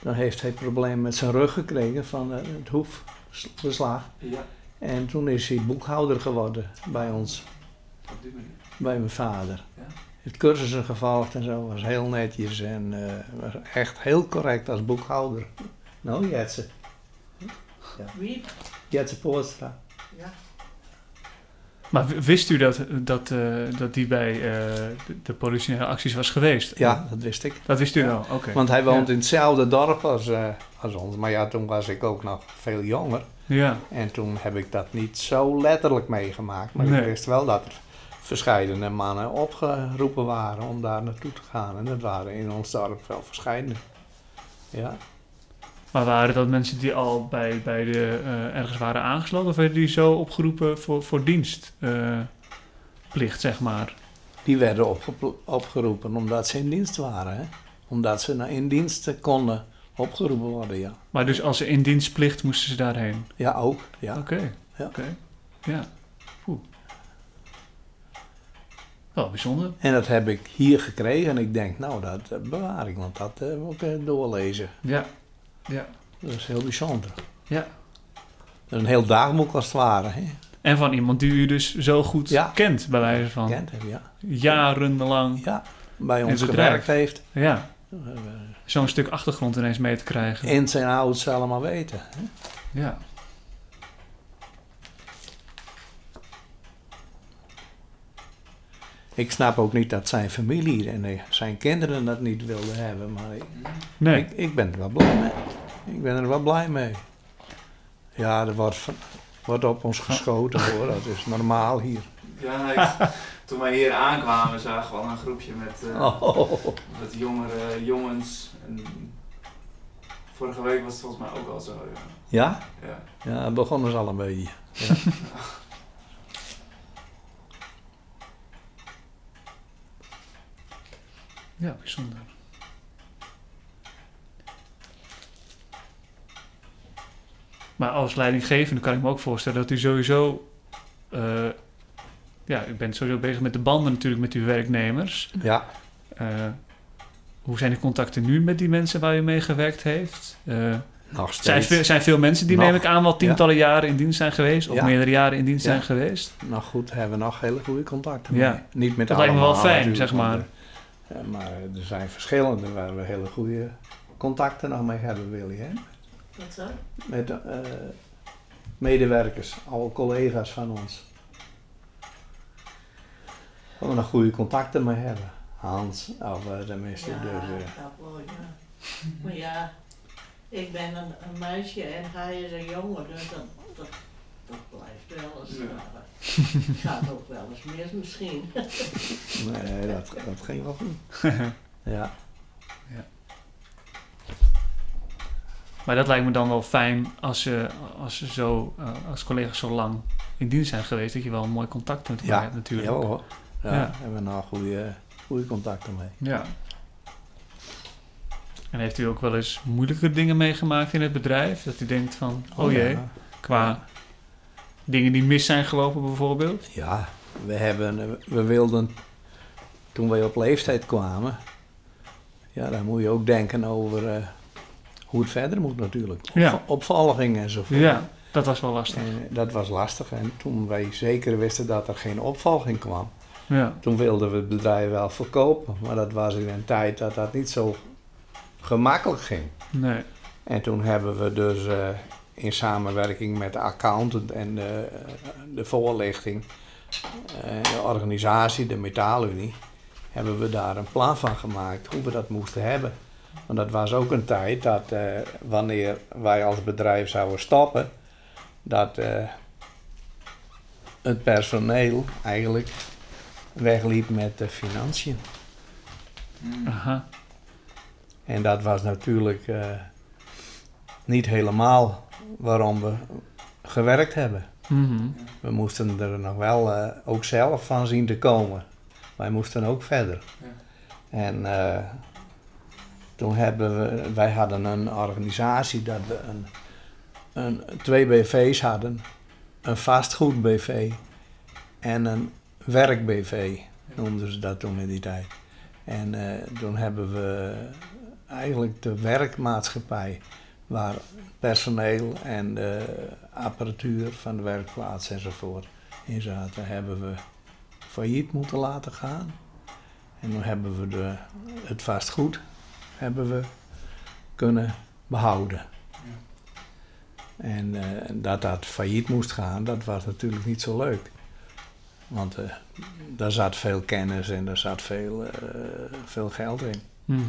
dan heeft hij problemen met zijn rug gekregen van eh, het hoefbeslag. Ja, En toen is hij boekhouder geworden bij ons, op die manier. bij mijn vader. Ja. Heeft cursussen gevolgd en zo, was heel netjes en eh, was echt heel correct als boekhouder. Nou, Jetse. Wie? Jetse Poortstra. Ja. Maar wist u dat, dat, eh, dat die bij eh, de, de politionele acties was geweest? Ja, dat wist ik. Dat wist u Ja. wel, oké. Want hij woont Ja. in hetzelfde dorp als, eh, als ons. Maar ja, toen was ik ook nog veel jonger. Ja, En toen heb ik dat niet zo letterlijk meegemaakt. Maar Nee. ik wist wel dat er verscheidene mannen opgeroepen waren om daar naartoe te gaan. En dat waren in ons dorp wel verscheidene. Ja. Maar waren dat mensen die al bij, bij de, eh, ergens waren aangesloten? Of werden die zo opgeroepen voor, voor dienstplicht, zeg maar? Die werden opge- opgeroepen omdat ze in dienst waren. Hè? Omdat ze naar in dienst konden opgeroepen worden, ja. Maar dus als ze in dienstplicht moesten ze daarheen? Ja, ook. Ja. Oké, Ja. oké. Ja. Oeh. Wel bijzonder. En dat heb ik hier gekregen en ik denk, nou, dat eh, bewaar ik, want dat eh, moet ik eh, doorlezen. Ja. Ja. Dat is heel bijzonder. Ja. Dat is een heel dagboek als het ware. Hè? En van iemand die u dus zo goed Ja. kent, bij wijze van Kent hem, ja. jarenlang. Ja, bij ons gewerkt heeft. Ja, Eh, zo'n stuk achtergrond ineens mee te krijgen. In zijn ouders allemaal weten. Hè? Ja. Ik snap ook niet dat zijn familie en eh, zijn kinderen dat niet wilden hebben, maar ik, Nee. ik, ik ben er wel blij mee. Ik ben er wel blij mee. Ja, er wordt, op ons geschoten hoor, dat is normaal hier. Ja, ik- toen wij hier aankwamen zagen we al een groepje met, eh, Oh, met jongere jongens. En vorige week was het volgens mij ook al zo. Ja. ja? Ja. Ja, begonnen ze al een beetje. Ja. Ja, bijzonder. Maar als leidinggevende kan ik me ook voorstellen dat u sowieso... eh, ja, u bent sowieso bezig met de banden natuurlijk met uw werknemers. ja. Eh, hoe zijn de contacten nu met die mensen waar u mee gewerkt heeft? Eh, nog zijn, steeds. veel, zijn veel mensen die, Nog. neem ik aan, wel tientallen jaren in dienst zijn geweest... of Ja. meerdere jaren in dienst Ja. zijn geweest? Nog goed, hebben we nog hele goede contacten Ja. mee. Niet met Dat lijkt me wel allemaal fijn, zeg maar. Maar er zijn verschillende waar we hele goede contacten nog mee hebben, Willy. Hè? Wat zo? Met eh, medewerkers, alle collega's van ons. Waar we nog goede contacten mee hebben. Hans, of uh, tenminste. Ja, Dus, eh, dat wel, ja. Maar ja, ik ben een, een meisje en hij is een jongen, dus dat, dat, dat blijft wel eens. Ja. gaat ook wel eens mis misschien. nee, dat, dat ging wel goed. ja. Maar dat lijkt me dan wel fijn als ze, als ze zo, eh, als collega's zo lang in dienst zijn geweest, dat je wel een mooi contact met elkaar Ja, hebt natuurlijk. Jawel hoor. Ja, Ja. hebben we nog goede, goede contacten mee. Ja. En heeft u ook wel eens moeilijke dingen meegemaakt in het bedrijf? Dat u denkt van, oh, jee, ja. qua dingen die mis zijn gelopen bijvoorbeeld? Ja, we, hebben, we wilden toen wij op leeftijd kwamen, ja, dan moet je ook denken over eh, hoe het verder moet natuurlijk. Ja. Op, opvolging enzovoort. Ja, dat was wel lastig. En dat was lastig. En toen wij zeker wisten dat er geen opvolging kwam, Ja, toen wilden we het bedrijf wel verkopen. Maar dat was in een tijd dat dat niet zo gemakkelijk ging. nee. En toen hebben we dus eh, in samenwerking met de accountant en de, de voorlichting, eh, de organisatie, de Metaalunie, hebben we daar een plan van gemaakt hoe we dat moesten hebben. Want dat was ook een tijd dat eh, wanneer wij als bedrijf zouden stoppen, dat eh, het personeel eigenlijk wegliep met de financiën. Mm. Aha. En dat was natuurlijk eh, niet helemaal waarom we gewerkt hebben. Mhm. We moesten er nog wel eh, ook zelf van zien te komen. Wij moesten ook verder. Ja. En eh, toen hebben we, wij hadden een organisatie dat we een, een, twee BV's hadden. Een vastgoed BV en een werk BV noemden ze dat toen in die tijd. En eh, toen hebben we eigenlijk de werkmaatschappij waar personeel en de apparatuur van de werkplaats enzovoort in zaten, hebben we failliet moeten laten gaan. En dan hebben we de, het vastgoed hebben we kunnen behouden. En eh, dat dat failliet moest gaan, dat was natuurlijk niet zo leuk. Want eh, daar zat veel kennis en daar zat veel, eh, veel geld in. Mhm.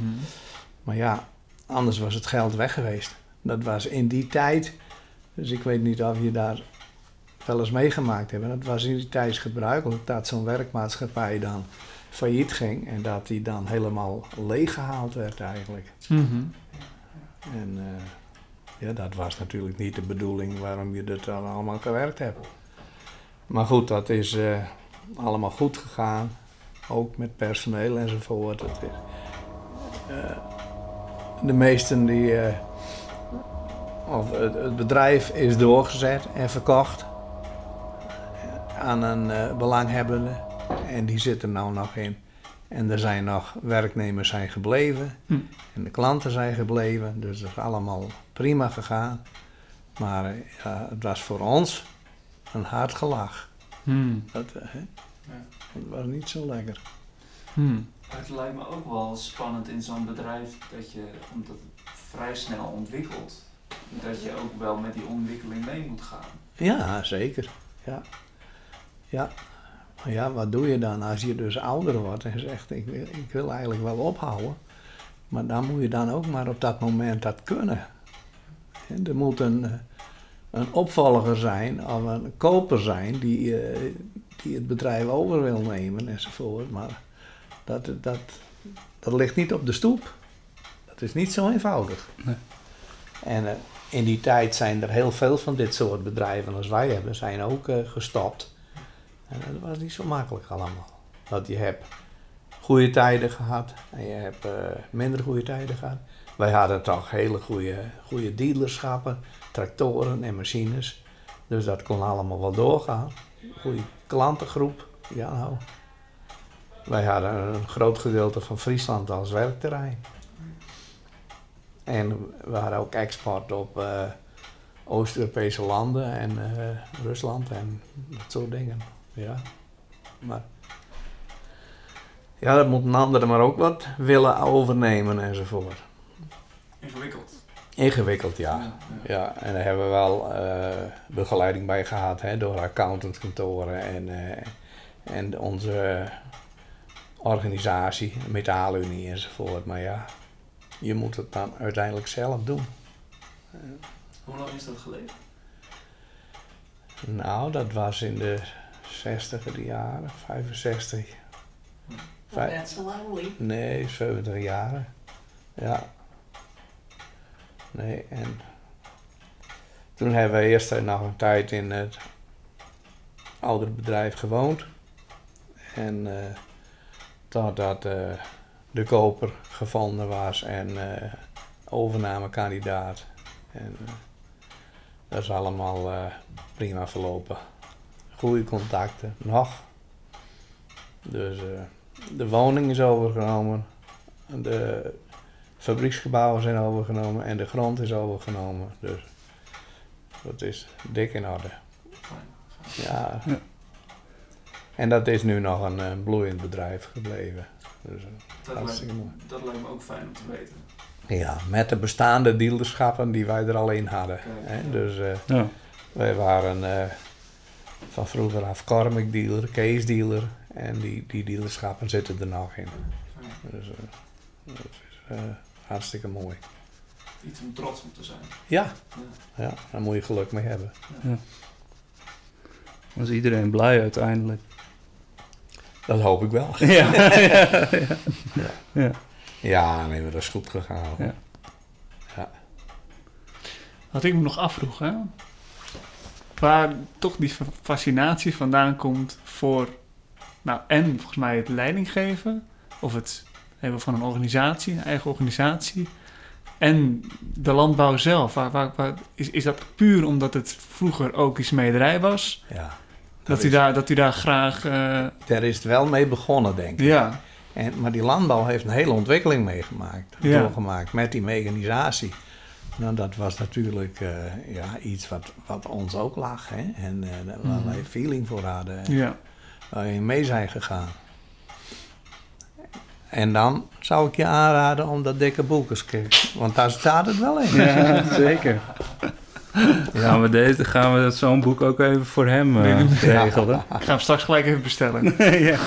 Maar ja, anders was het geld weg geweest. Dat was in die tijd, dus ik weet niet of je daar wel eens meegemaakt hebt. Dat was in die tijd gebruikelijk dat zo'n werkmaatschappij dan failliet ging en dat die dan helemaal leeggehaald werd eigenlijk. Mhm. En eh, ja, dat was natuurlijk niet de bedoeling waarom je dat dan allemaal gewerkt hebt. Maar goed, dat is eh, allemaal goed gegaan. Ook met personeel enzovoort. Het is, eh, de meesten die. Of het, het bedrijf is doorgezet en verkocht aan een eh, belanghebbende. en die zitten nou nog in. En er zijn nog werknemers zijn gebleven. Hm. En de klanten zijn gebleven. Dus dat is allemaal prima gegaan. Maar eh, ja, het was voor ons een hard gelach. Hmm. Dat, eh, hè? dat was niet zo lekker. Hmm. Het lijkt me ook wel spannend in zo'n bedrijf dat je, omdat het vrij snel ontwikkelt, dat je ook wel met die ontwikkeling mee moet gaan. Ja, zeker. Ja. Ja. Maar ja, wat doe je dan als je dus ouder wordt en zegt: ik wil, ik wil eigenlijk wel ophouden. Maar dan moet je dan ook maar op dat moment dat kunnen. En er moet een, eh, een opvolger zijn of een koper zijn die, eh, die het bedrijf over wil nemen enzovoort. Maar dat, dat, dat ligt niet op de stoep. Dat is niet zo eenvoudig. Nee. En eh, in die tijd zijn er heel veel van dit soort bedrijven als wij hebben, zijn ook eh, gestopt. En dat was niet zo makkelijk allemaal. Dat je hebt goede tijden gehad en je hebt eh, minder goede tijden gehad. Wij hadden toch hele goede, goede dealerschappen, tractoren en machines. Dus dat kon allemaal wel doorgaan. Goede klantengroep. Ja, nou. Wij hadden een groot gedeelte van Friesland als werkterrein. En we hadden ook export op eh, Oost-Europese landen en eh, Rusland en dat soort dingen. Ja. Maar ja, dat moet een ander maar ook wat willen overnemen enzovoort. Ingewikkeld. Ingewikkeld, ja. ja. Ja, en daar hebben we wel eh, begeleiding bij gehad hè, door accountantskantoren en, en onze organisatie, Metaalunie enzovoort. Maar ja, je moet het dan uiteindelijk zelf doen. Hoe lang is dat geleden? Nou, dat was in de 60 jaren, 65. Vijf- Net zo lang liep. Nee, 70 jaren. Ja. Nee, en toen hebben we eerst nog een tijd in het oudere bedrijf gewoond. En eh totdat eh, de koper gevonden was en eh overnamekandidaat. En eh, dat is allemaal eh, prima verlopen. Goede contacten, nog. Dus de woning is overgenomen. De fabrieksgebouwen zijn overgenomen en de grond is overgenomen. Dus dat is dik in orde. Ja. Ja. En dat is nu nog een, bloeiend bedrijf gebleven. Dus, eh, Dat lijkt, Hartstikke mooi. dat lijkt me ook fijn om te weten. ja, met de bestaande dealerschappen die wij er al in hadden. Hè? Dus eh, Ja. wij waren eh, van vroeger af Karmic dealer, Case dealer. En die, die dealerschappen zitten er nog in. Dus eh, dat is eh, hartstikke mooi. Iets om trots op te zijn. Ja, Ja. ja, daar moet je geluk mee hebben. Was iedereen blij uiteindelijk? Dat hoop ik wel. ja, ja, ja. Ja, nee, maar dat is goed gegaan. Ja. Wat ik me nog afvroeg, hè? Waar toch die fa- fascinatie vandaan komt voor, nou, en volgens mij het leidinggeven, of het hebben van een organisatie, een eigen organisatie, en de landbouw zelf. Waar, waar, waar- is, is dat puur omdat het vroeger ook iets smederij was? Ja. Dat u, is, daar, dat u daar graag, eh, Daar is het wel mee begonnen, denk ik. ja, En, maar die landbouw heeft een hele ontwikkeling meegemaakt, Ja. doorgemaakt met die mechanisatie. Nou, dat was natuurlijk eh, ja, iets wat, wat ons ook lag. Hè? En eh, waar Mhm. wij feeling voor hadden. En ja, waar we mee zijn gegaan. En dan zou ik je aanraden om dat dikke boek eens te kijken. Want daar staat het wel in. Ja, zeker. Gaan we, deze, gaan we zo'n boek ook even voor hem eh, Nee, regelen? ik ga hem straks gelijk even bestellen. ja.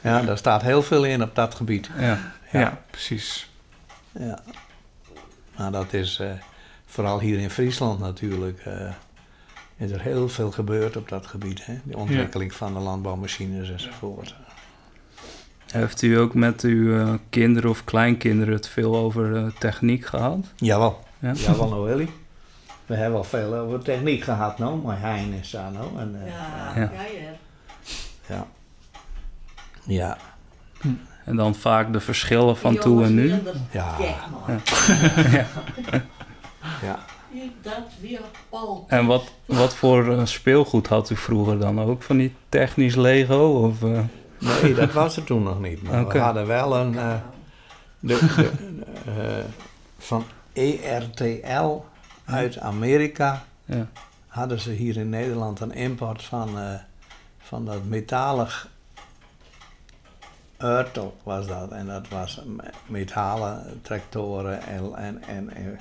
Ja, daar staat heel veel in op dat gebied. Ja. Ja, precies. Ja. Nou, dat is eh, vooral hier in Friesland natuurlijk. eh, is er heel veel gebeurd op dat gebied. Hè? De ontwikkeling van de landbouwmachines enzovoort. Heeft u ook met uw kinderen of kleinkinderen het veel over eh, techniek gehad? Jawel. Ja. Jawel, nou Willy. We hebben al veel over techniek gehad, nou. Maar Hein is daar nou. En, eh, Ja, Ja. ja, ja. ja. Ja. En dan vaak de verschillen van toen en nu? Ja. Ja. Die- Dat weer Paul. En wat, wat voor eh, speelgoed had u vroeger dan ook? Van die technisch Lego? Of, eh, Nee, dat was er toen nog niet. Maar we hadden wel een... eh, de, de, eh, van ERTL uit Amerika Ja. hadden ze hier in Nederland een import van, eh, van dat metalig Urtel was dat. En dat was me- metalen tractoren en, en, en, en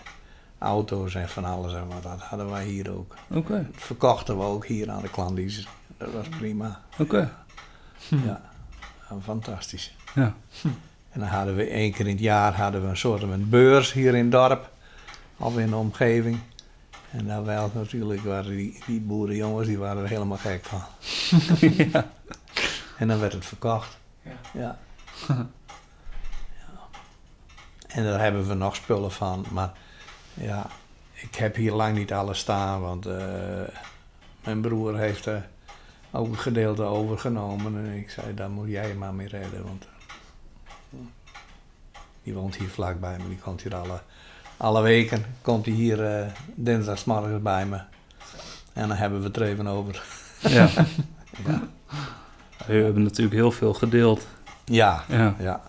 auto's en van alles en wat. Dat hadden wij hier ook. Oké, Dat verkochten we ook hier aan de klandies. Dat was prima. oké. Ja, Ja, fantastisch. Ja. En dan hadden we één keer in het jaar hadden we een soort van beurs hier in het dorp. Of in de omgeving. En daar wel natuurlijk waren die, die boerenjongens, die waren er helemaal gek van. ja. En dan werd het verkocht. Ja. Ja. ja. En daar hebben we nog spullen van. Maar ja, ik heb hier lang niet alles staan. Want eh, mijn broer heeft er ook een gedeelte overgenomen. En ik zei, daar moet jij maar mee redden. Want eh, die woont hier vlakbij me. Die komt hier alle, alle weken. Komt hij hier dinsdagsmorgens bij me. En dan hebben we het er even over. ja. Ja, We hebben natuurlijk heel veel gedeeld. ja. Ja. ja.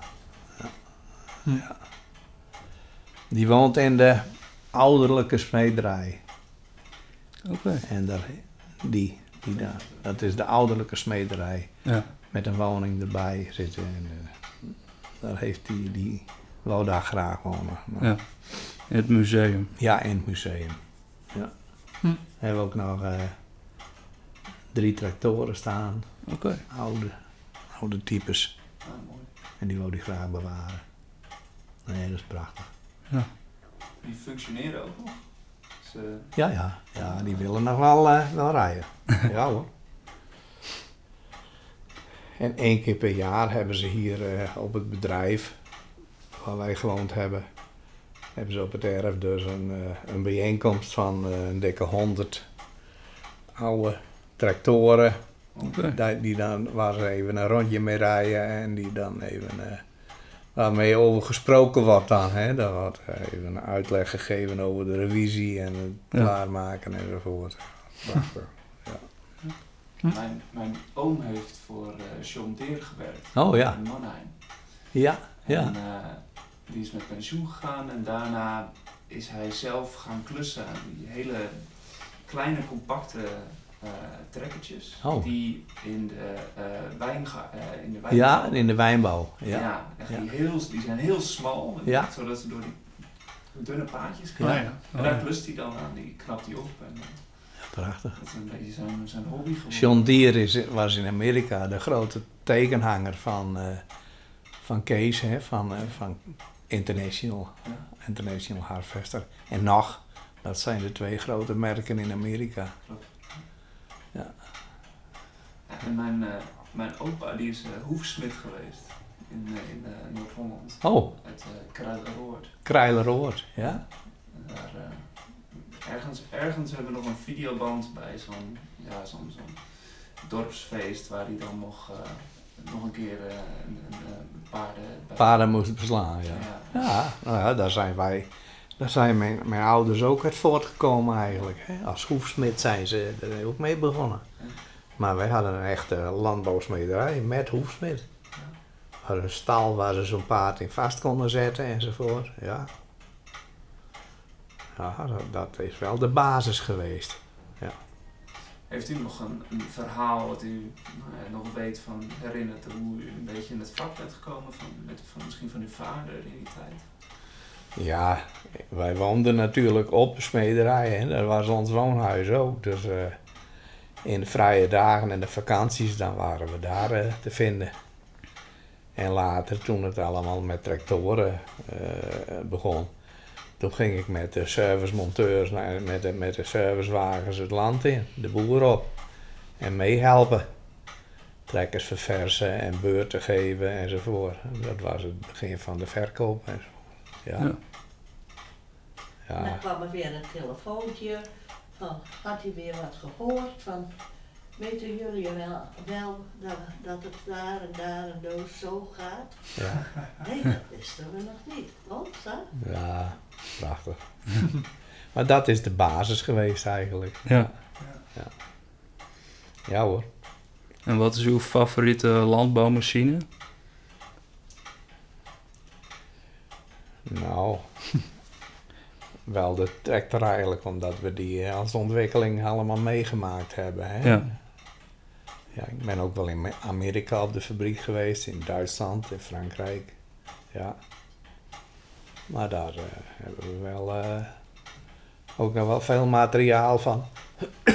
Ja. Die woont in de ouderlijke smederij. Oké. En daar, die, die daar, dat is de ouderlijke smederij. Ja. Met een woning erbij zitten. En, eh, daar heeft hij, die wou daar graag wonen. Maar- Ja. In het museum. Ja, in het museum. Ja. Hm. We hebben ook nog eh, drie tractoren staan. Oké. Oude, oude types. Ah, mooi. En die wou hij graag bewaren. Nee, dat is prachtig. Die functioneren ook nog. Ze, Ja, ja. Ja, die willen nog wel, eh, wel rijden. ja hoor. En één keer per jaar hebben ze hier eh, op het bedrijf waar wij gewoond hebben, hebben ze op het erf dus een, eh, een bijeenkomst van eh, een dikke honderd oude tractoren. Die, die dan, waar ze even een rondje mee rijden en die dan even, eh, waarmee over gesproken wordt dan. Hè? Daar wordt even een uitleg gegeven over de revisie en het Ja. klaarmaken enzovoort. Prachtig. Hm. mijn, mijn oom heeft voor eh John Deere gewerkt. Oh ja, In Mannheim. ja, ja. En eh, die is met pensioen gegaan en daarna is hij zelf gaan klussen aan die hele kleine, compacte eh trekkertjes. Oh. Die in de, eh wijnga eh, in de Ja, wijnbouw- in de wijnbouw. Ja. Ja, echt Ja. Die, heel, die zijn heel smal, Ja. zodat ze door die dunne paadjes Oh, gaan. ja. En Oh, daar ja. klust hij dan aan, die knapt hij op. En Prachtig. dat is een beetje zijn, zijn hobby geworden. John Deere is, was in Amerika de grote tekenhanger van, eh, van Kees, hè, van, eh, van International. International Harvester. En nog, dat zijn de twee grote merken in Amerika. Ja, en mijn, eh, mijn opa die is eh, hoefsmid geweest in, eh, in Noord-Holland. Oh, Uit uh, Kruideroord. Kruileroord, ja? En daar, ergens, ergens hebben we nog een videoband bij zo'n ja, zo'n zo'n dorpsfeest waar hij dan nog, nog een keer een, een, paarden... Paarden moest beslaan, ja. Ja. Nou ja, daar zijn wij, daar zijn mijn, mijn ouders ook uit voortgekomen eigenlijk. Hè. Als hoefsmid zijn ze er ook mee begonnen. Maar wij hadden een echte landbouwsmederij met hoefsmid. We hadden een stal waar ze zo'n paard in vast konden zetten enzovoort. Ja, ja dat, dat is wel de basis geweest. Heeft u nog een, verhaal wat u nou nog weet van herinnert hoe u een beetje in het vak bent gekomen van, met, van misschien van uw vader in die tijd? Ja, wij woonden natuurlijk op de smederij. Dat was ons woonhuis ook. Dus eh, in de vrije dagen en de vakanties, dan waren we daar eh, te vinden. En later, toen het allemaal met tractoren eh, begon, toen ging ik met de servicemonteurs, naar- met de, met de servicewagens het land in, de boer op. En meehelpen. Trekkers verversen en beurten geven enzovoort. Dat was het begin van de verkoop enzovoort. Ja. Ja. En dan kwam er weer een telefoontje van, had hij weer wat gehoord van, weten jullie wel, wel dat, dat het daar en daar en zo gaat? Ja. Nee, dat wisten we nog niet. Oh, zo? ja, prachtig. maar dat is de basis geweest eigenlijk. Ja. Ja hoor. En wat is uw favoriete landbouwmachine? Nou, wel de tractor eigenlijk, omdat we die eh, als ontwikkeling allemaal meegemaakt hebben. Hè? Ja. Ja, ik ben ook wel in Me- Amerika op de fabriek geweest, in Duitsland, in Frankrijk. Ja. Maar daar eh, hebben we wel eh, ook nog wel veel materiaal van.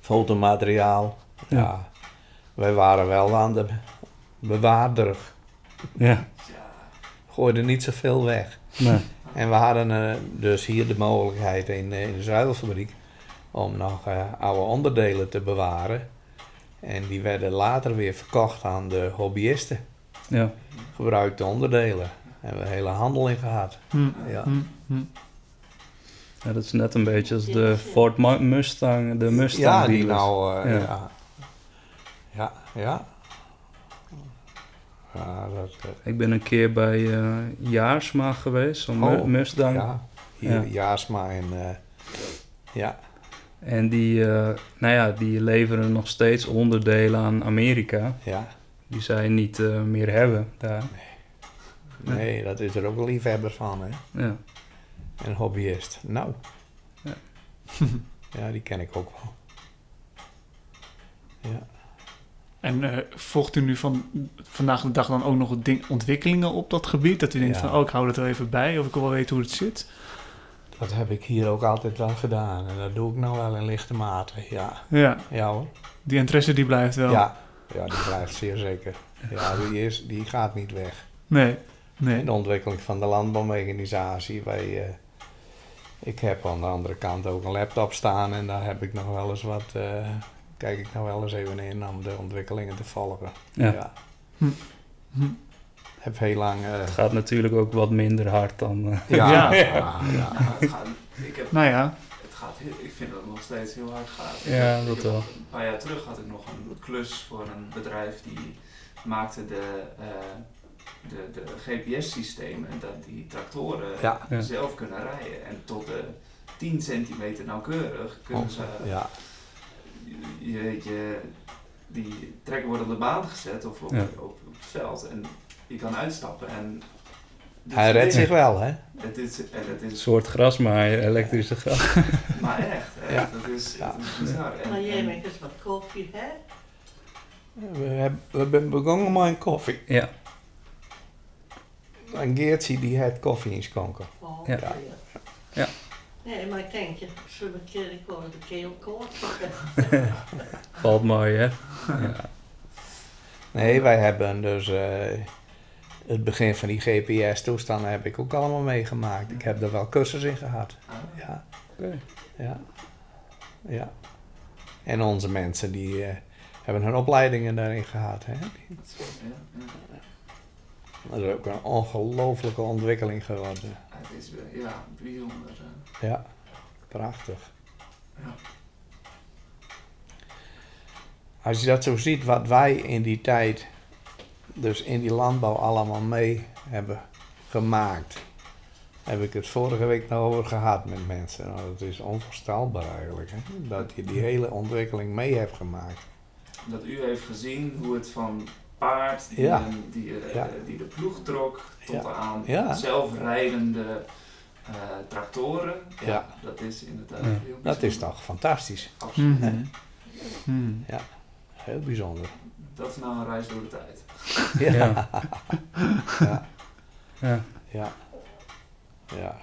Fotomateriaal. Ja. Ja. Wij waren wel aan de bewaarder. Ja. Gooiden niet zoveel weg. Nee. En we hadden eh, dus hier de mogelijkheid in, in de zuivelfabriek om nog oude onderdelen te bewaren. En die werden later weer verkocht aan de hobbyisten. Ja. Gebruikte onderdelen. Daar hebben we een hele handel in gehad. Hm, Ja. hm, hm. ja, dat is net een beetje als de Ford Mu- Mustang, de Mustang ja, die dealers. nou... eh, Ja. ja. ja. Ja, ja. dat, eh, Ik ben een keer bij eh Jaarsma geweest, zo'n Oh, Mustang. ja. Hier, Ja. Jaasma en... eh, ja, En die, eh, nou ja, die leveren nog steeds onderdelen aan Amerika. ja. Die zij niet eh, meer hebben daar. Nee, dat is er ook een liefhebber van, hè. Ja. En hobbyist. Nou. Ja. ja, die ken ik ook wel. Ja. En eh, volgt u nu van vandaag de dag dan ook nog ding, ontwikkelingen op dat gebied? Dat u denkt Ja. van, oh, ik hou het er even bij, of ik wil wel weten hoe het zit? Dat heb ik hier ook altijd wel gedaan. En dat doe ik nou wel in lichte mate. Ja, Ja, ja hoor. die interesse die blijft wel. Ja, ja die blijft zeer zeker. Ja, die, is, die gaat niet weg. Nee, nee. de ontwikkeling van de landbouwmechanisatie. Wij, eh, ik heb aan de andere kant ook een laptop staan. En daar heb ik nog wel eens wat... eh, kijk ik nou wel eens even in om de ontwikkelingen te volgen. Ja. Hm. Hm. Heb heel lang... eh, Het gaat natuurlijk ook wat minder hard dan... eh, ja, Ja. ja, ik, heb, Nou ja, gaat heel, ik vind dat het nog steeds heel hard gaat. Ja, dat ik wel. Een paar jaar terug had ik nog een klus voor een bedrijf die maakte de, eh, de, de GPS-systemen dat die tractoren Ja. Ja. zelf kunnen rijden. En tot de 10 centimeter nauwkeurig kunnen ze ja. je, je, die trekker wordt op de baan gezet of op, Ja. op, op het veld en je kan uitstappen. En Hij redt zich wel, hè? Het is, het Een is soort grasmaaier, elektrische gras. maar echt, hè? Ja. dat is, Ja. dat is bizar. En, Maar jij maakt eens wat koffie, hè? We, hebben, we zijn begonnen met een koffie. Ja. En Geertje die had koffie in schonken. Oh, Ja. ja. Ja. Nee, maar ik denk, je zullen een keer de keel kort. Valt mooi, hè? Ja. Nee, wij hebben dus eh, het begin van die GPS-toestanden heb ik ook allemaal meegemaakt. Ik heb er wel kussens in gehad. Ja, Oké. ja, ja. En onze mensen die eh, hebben hun opleidingen daarin gehad. Hè? dat is ook een ongelofelijke ontwikkeling geworden. Het is ja, bijzonder. Ja, prachtig. Ja. Als je dat zo ziet, wat wij in die tijd, dus in die landbouw allemaal mee hebben gemaakt, heb ik het vorige week nog over gehad met mensen. Nou, dat is onvoorstelbaar eigenlijk, hè? dat je die hele ontwikkeling mee hebt gemaakt. Dat u heeft gezien hoe het van paard die, Ja. een- die, eh, Ja. die de ploeg trok tot Ja. aan Ja. zelfrijdende eh, tractoren. Ja, Ja. dat is inderdaad Ja. heel Dat is bijzonder. toch fantastisch. Absoluut. Mhm. Mhm. Heel bijzonder. Dat is nou een reis door de tijd. Ja, Ja. ja, Ja.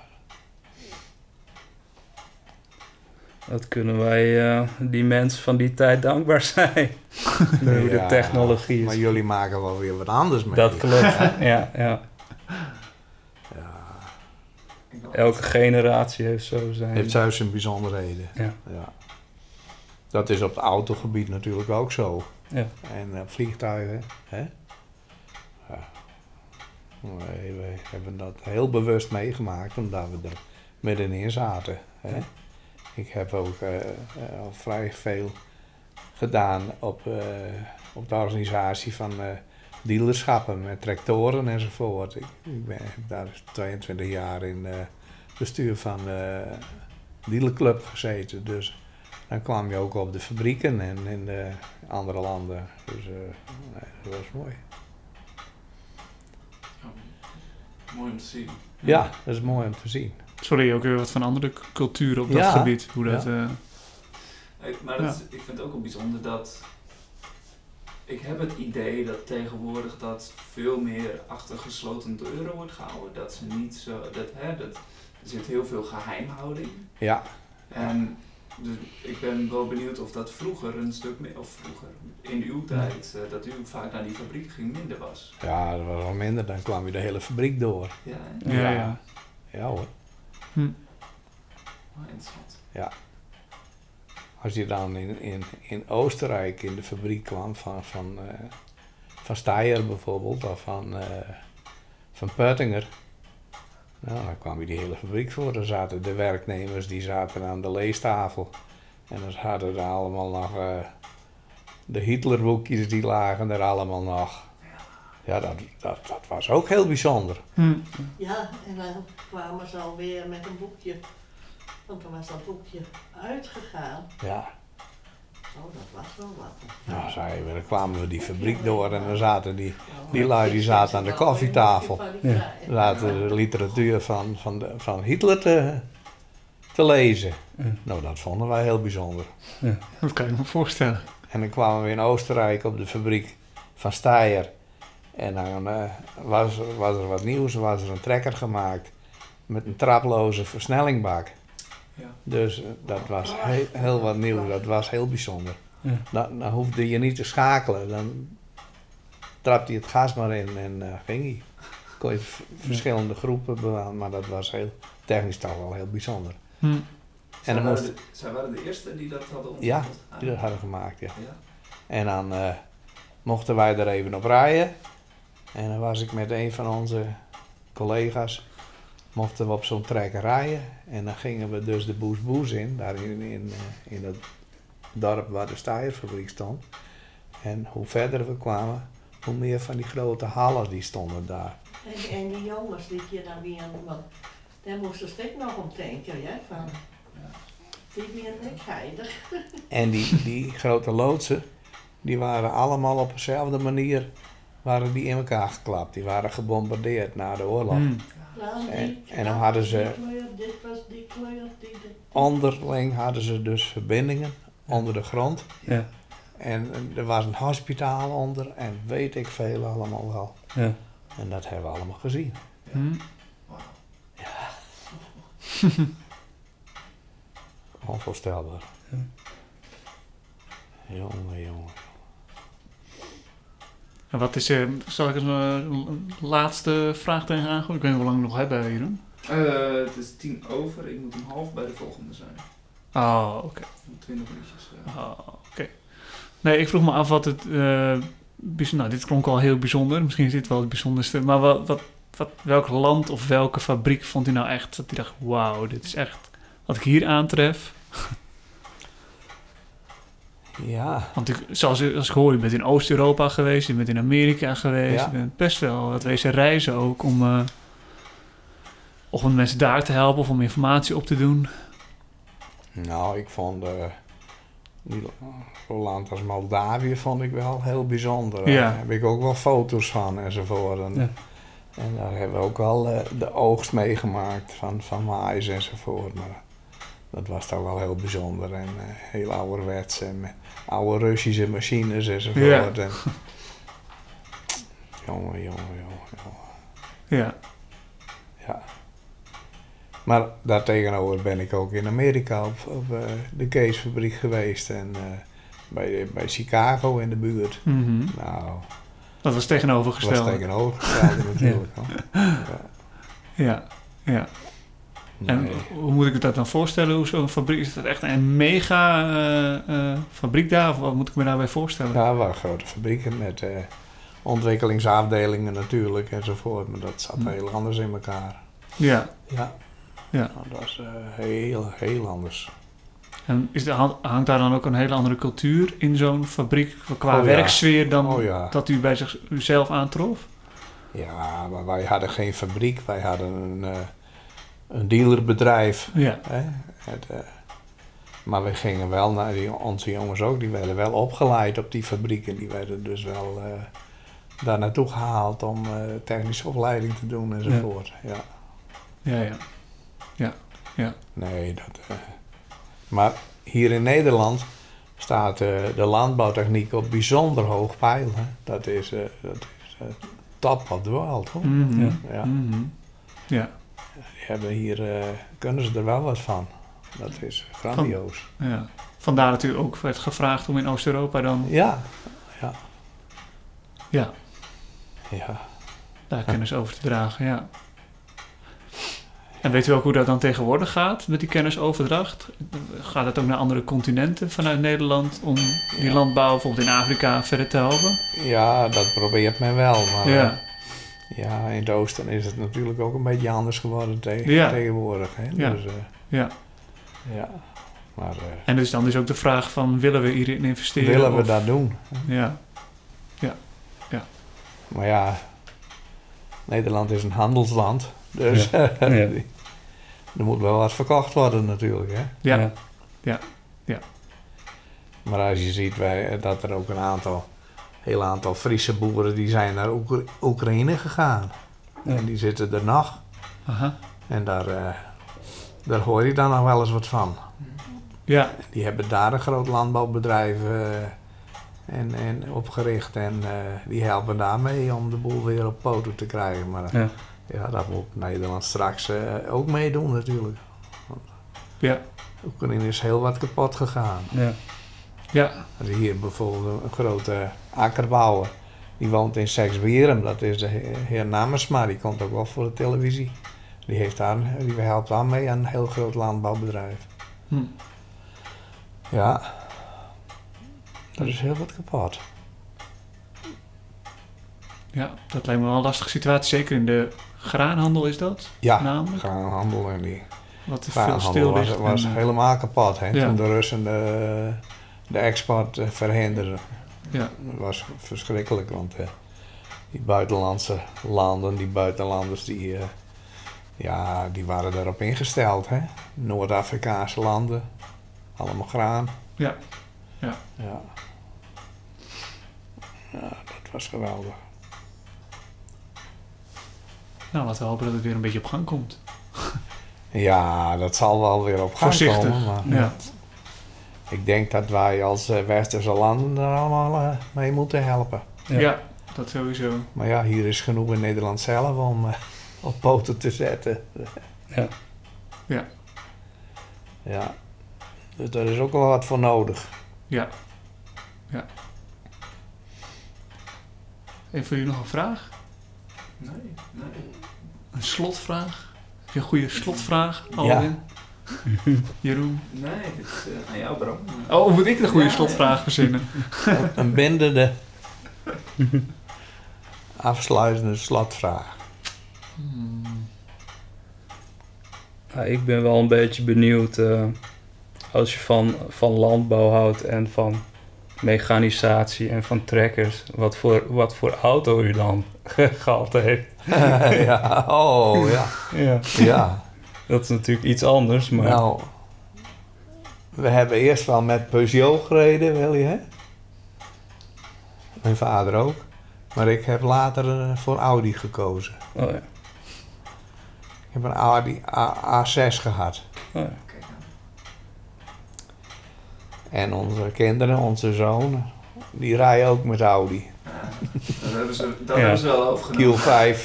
Wat kunnen wij eh, die mensen van die tijd dankbaar zijn? Hoe de technologie Maar jullie maken wel weer wat anders mee. Dat klopt. Ja, ja. Elke generatie heeft zo zijn. Heeft zelfs zijn bijzonderheden. Ja. ja. Dat is op het autogebied natuurlijk ook zo. Ja. En op vliegtuigen. Hè? Ja. Nee, wij hebben dat heel bewust meegemaakt omdat we er middenin zaten. Hè? Ik heb ook eh, eh, al vrij veel gedaan op, eh, op de organisatie van eh, dealerschappen met tractoren enzovoort. Ik, ik ben, heb daar 22 jaar in eh bestuur van de dealerclub gezeten. Dus dan kwam je ook op de fabrieken en in de andere landen. Dus eh, nee, dat was mooi. Mooi om te zien. Ja, dat is mooi om te zien. Sorry, ook weer wat van andere culturen op dat Ja. gebied. Hoe dat, Ja. eh, Ik, maar dat ik vind het ook wel bijzonder dat. Ik heb het idee dat tegenwoordig dat veel meer achter gesloten deuren wordt gehouden. Dat ze niet zo. Dat, hè, dat, er zit heel veel geheimhouding. Ja, En dus ik ben wel benieuwd of dat vroeger een stuk meer. Of vroeger, in uw tijd, eh, dat u vaak naar die fabriek ging, minder was. ja, dat was wel minder. Dan kwam je de hele fabriek door. Ja, hè? ja, Ja. ja. Ja hoor. Hm. Oh, interessant. Als je dan in, in, in Oostenrijk in de fabriek kwam van, van, eh, van Steyr bijvoorbeeld, of van, eh van Peutinger. Nou, dan kwam je die hele fabriek voor. Dan zaten de werknemers, die zaten aan de leestafel. En dan hadden er allemaal nog eh, de Hitlerboekjes, die lagen er allemaal nog. Ja, dat, dat, dat was ook heel bijzonder. Hm. Ja, en dan kwamen ze alweer met een boekje. Want dan was dat boekje uitgegaan. Ja, Oh, dat was wel wat. nou, zei we, dan kwamen we die fabriek door en dan zaten die Die lui die zaten aan de koffietafel. Ja. zaten de literatuur van, van, de, van Hitler te, te lezen. Ja. Nou, dat vonden wij heel bijzonder. Dat kan je me voorstellen. En dan kwamen we in Oostenrijk op de fabriek van Steyr. En dan eh, was, was er wat nieuws, was er een trekker gemaakt met een traploze versnellingbak. Ja. Dus eh, dat was heel, heel wat nieuws, dat was heel bijzonder. Ja. Dan, dan hoefde je niet te schakelen, dan trapte je het gas maar in en eh, ging hij. Kon je verschillende groepen bewaren, maar dat was heel, technisch toch wel heel bijzonder. Hm. En Zij, dan waren de, zij waren de eerste die dat hadden Ja, ontwikkeld. Ah, die dat hadden gemaakt, ja. ja. En dan eh, mochten wij er even op rijden. En dan was ik met een van onze collega's, mochten we op zo'n trekker rijden. En dan gingen we dus de Boes Boes in, daar in, in, eh, in het dorp waar de staaierfabriek stond. En hoe verder we kwamen, hoe meer van die grote hallen die stonden daar. En, en die jongens die je dan weer, want daar moesten ze ook nog om denken, ja, van, Ja. die weer niet geidig. En die, die grote loodsen, die waren allemaal op dezelfde manier waren die in elkaar geklapt. Die waren gebombardeerd na de oorlog. Hm. En- en dan hadden ze- Onderling hadden ze dus verbindingen onder de grond. Ja. En er was een hospitaal onder en weet ik veel allemaal wel. Ja. En dat hebben we allemaal gezien. Hm. Wauw. Onvoorstelbaar. Ja. Jongen, jongen. En wat is, eh, zal ik er een, een laatste vraag tegen aangooien? Ik weet niet hoe lang we nog hebben, Jeroen. Eh, het is tien over, ik moet om half bij de volgende zijn. Oh, oké. Twintig minuutjes. eh. Oh, oké. Nee, ik vroeg me af wat het... eh, bijz- nou, dit klonk al heel bijzonder. Misschien is dit wel het bijzonderste. Maar wat, wat, wat, welk land of welke fabriek vond u nou echt... dat u dacht, wauw, dit is echt... wat ik hier aantref. Ja, Want ik, zoals, als ik hoor, u bent in Oost-Europa geweest, u bent in Amerika geweest, Ja. u bent best wel wat wezen reizen ook om, eh, om mensen daar te helpen of om informatie op te doen. nou, ik vond zo'n land als Moldavië vond ik wel heel bijzonder. Ja. Daar heb ik ook wel foto's van enzovoort. En, Ja. en daar hebben we ook wel eh, de oogst meegemaakt van, van mais enzovoort. Maar dat was toch wel heel bijzonder en heel ouderwets. En met oude Russische machines enzovoort. En, jongen, jongen, jongen, jongen. Ja, Ja. Maar daartegenover ben ik ook in Amerika op, op eh, de Keesfabriek geweest. En eh, bij, bij Chicago in de buurt. mhm. Nou, dat was dat was tegenovergesteld. tegenovergestelde natuurlijk. Ja. Ja, ja. En hoe moet ik me dat dan voorstellen? Hoe zo'n fabriek, is dat echt een mega eh, eh, fabriek daar? Of wat moet ik me daarbij voorstellen? Ja, wel grote fabrieken met eh, ontwikkelingsafdelingen natuurlijk enzovoort. Maar dat zat Hm. heel anders in elkaar. Ja. Ja, Ja. Nou, dat was heel, heel anders. En is er, hangt daar dan ook een hele andere cultuur in zo'n fabriek qua Oh ja. werksfeer dan Oh ja. dat u bij zichzelf aantrof? Ja, maar wij hadden geen fabriek. Wij hadden een, een dealerbedrijf. Ja. Hè? Het, eh, Maar we gingen wel naar die, onze jongens ook, die werden wel opgeleid op die fabrieken. Die werden dus wel eh, daar naartoe gehaald om eh, technische opleiding te doen enzovoort. Ja. Ja, ja. Nee, dat. maar hier in Nederland staat de landbouwtechniek op bijzonder hoog pijl. Hè. Dat is, dat is top the world hoor. Mhm. Ja. Ja. Mhm. Ja, Die hebben hier, eh, kunnen ze er wel wat van. Dat is grandioos. ja. Vandaar natuurlijk ook werd gevraagd om in Oost-Europa dan Ja, ja, ja. daar kennis over te dragen. Ja. En weet u ook hoe dat dan tegenwoordig gaat met die kennisoverdracht? Gaat het ook naar andere continenten vanuit Nederland om die Ja. landbouw bijvoorbeeld in Afrika verder te helpen? ja, dat probeert men wel. Maar Ja. Ja. ja, in het oosten is het natuurlijk ook een beetje anders geworden te- Ja. tegenwoordig. Hè. Ja. Dus, eh, Ja. ja. Maar eh, En dus dan is ook de vraag van willen we hierin investeren? willen we of- dat doen? Ja, Maar ja, Nederland is een handelsland. Dus Ja. er moet wel wat verkocht worden natuurlijk. Hè? ja, Maar als je ziet wij, dat er ook een aantal, heel aantal Friese boeren die zijn naar Oekra- Oekraïne gegaan. Ja. En die zitten er nog. aha. En daar, eh, daar hoor je dan nog wel eens wat van. Ja, Die hebben daar een groot landbouwbedrijf eh, en, en opgericht. En eh, die helpen daarmee om de boel weer op poten te krijgen. Maar Ja. ja, dat moet Nederland straks ook meedoen natuurlijk. ja, Oekraïne is heel wat kapot gegaan. Ja. Ja, Als je hier bijvoorbeeld een grote akkerbouwer, die woont in Seksbierum, dat is de he- heer Namersma, die komt ook wel voor de televisie. Die, heeft daar, die helpt aan mee aan een heel groot landbouwbedrijf. hm. Ja, er is heel wat kapot. ja, dat lijkt me wel een lastige situatie. Zeker in de graanhandel is dat Ja, namelijk. graanhandel en die Wat te veel stil was, was en, eh, helemaal kapot. Hè? Ja. Toen de Russen de, de export eh, verhinderden. Ja, Dat was verschrikkelijk, want eh, die buitenlandse landen, die buitenlanders, die, eh, ja, die waren daarop ingesteld. hè. Noord-Afrikaanse landen, allemaal graan. Ja. Ja. Ja. Ja, dat was geweldig. nou laten we hopen dat het weer een beetje op gang komt. Ja, dat zal wel weer op gang Voorzichtig. komen. Maar Ja, ik denk dat wij als eh, westerse landen er allemaal eh, mee moeten helpen. ja. Ja. dat sowieso. Maar ja, hier is genoeg in Nederland zelf om eh, op poten te zetten. Ja. Ja. Ja. Dus daar is ook wel wat voor nodig. Ja. Ja. Heeft voor jullie nog een vraag? Nee, nee. Een slotvraag? Heb je een goede slotvraag, Alwin? Jeroen? Nee, dit is eh, aan jou, bro. Oh, moet ik de goede Ja, slotvraag verzinnen? Een- een bindende, afsluitende slotvraag. Hmm. Ja, ik ben wel een beetje benieuwd eh, als je van, van landbouw houdt en van mechanisatie en van trekkers, wat voor, wat voor auto je dan gehad heeft. ja, oh ja. Ja. ja. Dat is natuurlijk iets anders, maar Nou, we hebben eerst wel met Peugeot gereden, wil je hè? Mijn vader ook. Maar ik heb later eh, voor Audi gekozen. oh, ja. Ik heb een Audi A- A6 gehad. Oh, ja. En onze kinderen, onze zoon, die rijden ook met Audi. Ja, dat hebben ze, dat Ja. hebben ze wel overgenomen. Q5.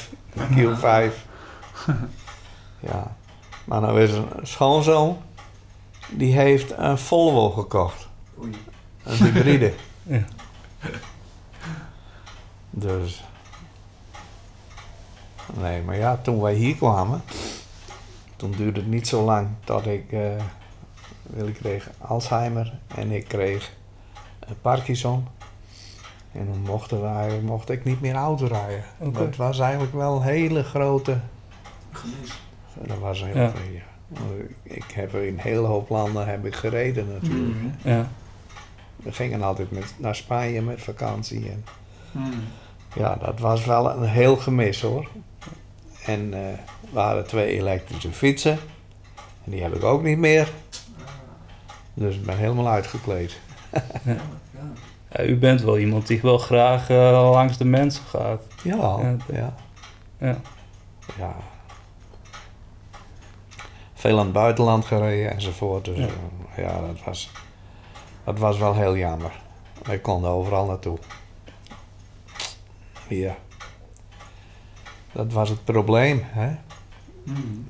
Q5. Ja. Maar nou is een schoonzoon, die heeft een Volvo gekocht. Oei. Een hybride. Ja. Dus. Nee, maar ja, toen wij hier kwamen, toen duurde het niet zo lang tot ik, eh Willy kreeg Alzheimer en ik kreeg eh, Parkinson. En dan mochten wij, mocht ik niet meer auto rijden. Dat was eigenlijk wel een hele grote, Gemis. Dat was heel Ja. veel, ja. Ik heb in een hele hoop landen heb ik gereden natuurlijk. Hè. Ja. We gingen altijd met, naar Spanje met vakantie. En Hmm. ja, dat was wel een heel gemis hoor. En eh we hadden twee elektrische fietsen. En die heb ik ook niet meer. Dus ik ben helemaal uitgekleed. Ja. Ja, u bent wel iemand die wel graag eh, langs de mensen gaat. Ja, Ja. ja. Ja. Veel aan het buitenland gereden enzovoort. Dus Ja. ja, dat, was, dat was wel heel jammer. Wij konden overal naartoe. Ja. Dat was het probleem. Hè? Hmm.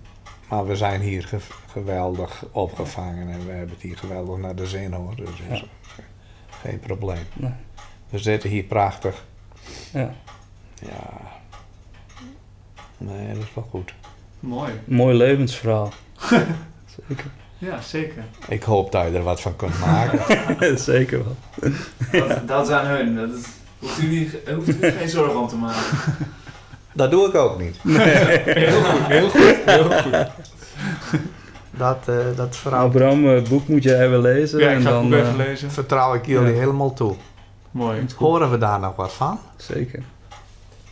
Maar we zijn hier ge- geweldig opgevangen en we hebben het hier geweldig naar de zin hoor. Dus Ja. is geen probleem. Nee. We zitten hier prachtig. Ja. Ja. Nee, dat is wel goed. Mooi. Mooi levensverhaal. Zeker. Ja, zeker. Ik hoop dat je er wat van kunt maken. Zeker wel. Dat, dat is aan hun. Dat is, hoeft, u niet, hoeft u geen zorgen om te maken. dat doe ik ook niet. Heel goed, heel goed, heel goed. Dat, eh, dat verhaal Abraham, het boek moet je even lezen. Ja, ik en ga het dan, boek even eh, lezen. vertrouw ik jullie Ja. helemaal toe. Mooi. Horen we daar nog wat van? Zeker.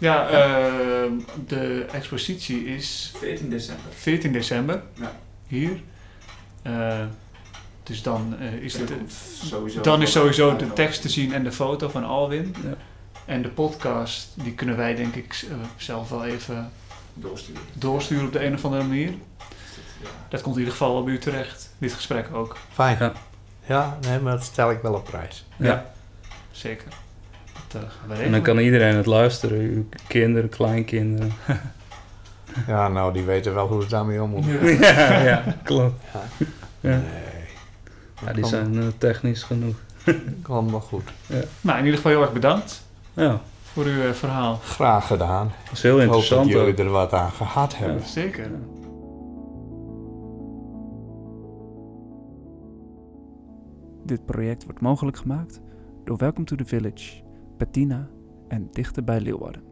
Ja, eh, de expositie is 14 december. 14 december. Ja. Hier. Eh, dus dan eh, is het... Sowieso Dan is sowieso de tekst te zien en de foto van Alwin. Ja. En de podcast, die kunnen wij denk ik eh, zelf wel even doorsturen. doorsturen op de een of andere manier. Ja. Dat komt in ieder geval bij u terecht. Dit gesprek ook. Fijn. Ja. Ja, nee, maar dat stel ik wel op prijs. Ja. Zeker. Dat eh, gaan we En regelen. dan kan iedereen het luisteren. Uw kinderen, kleinkinderen. Ja, nou, die weten wel hoe ze daarmee om moeten. ja, ja, klopt. Ja. Ja. Nee. Ja, die zijn eh, technisch genoeg. Komt wel goed. Nou, in ieder geval heel erg bedankt Ja, voor uw eh, verhaal. Graag gedaan. dat is heel Ik hoop dat interessant. jullie er wat aan gehad hebben. Zeker. Dit project wordt mogelijk gemaakt door Welcome to the Village, Bettina en Dichter bij Leeuwarden.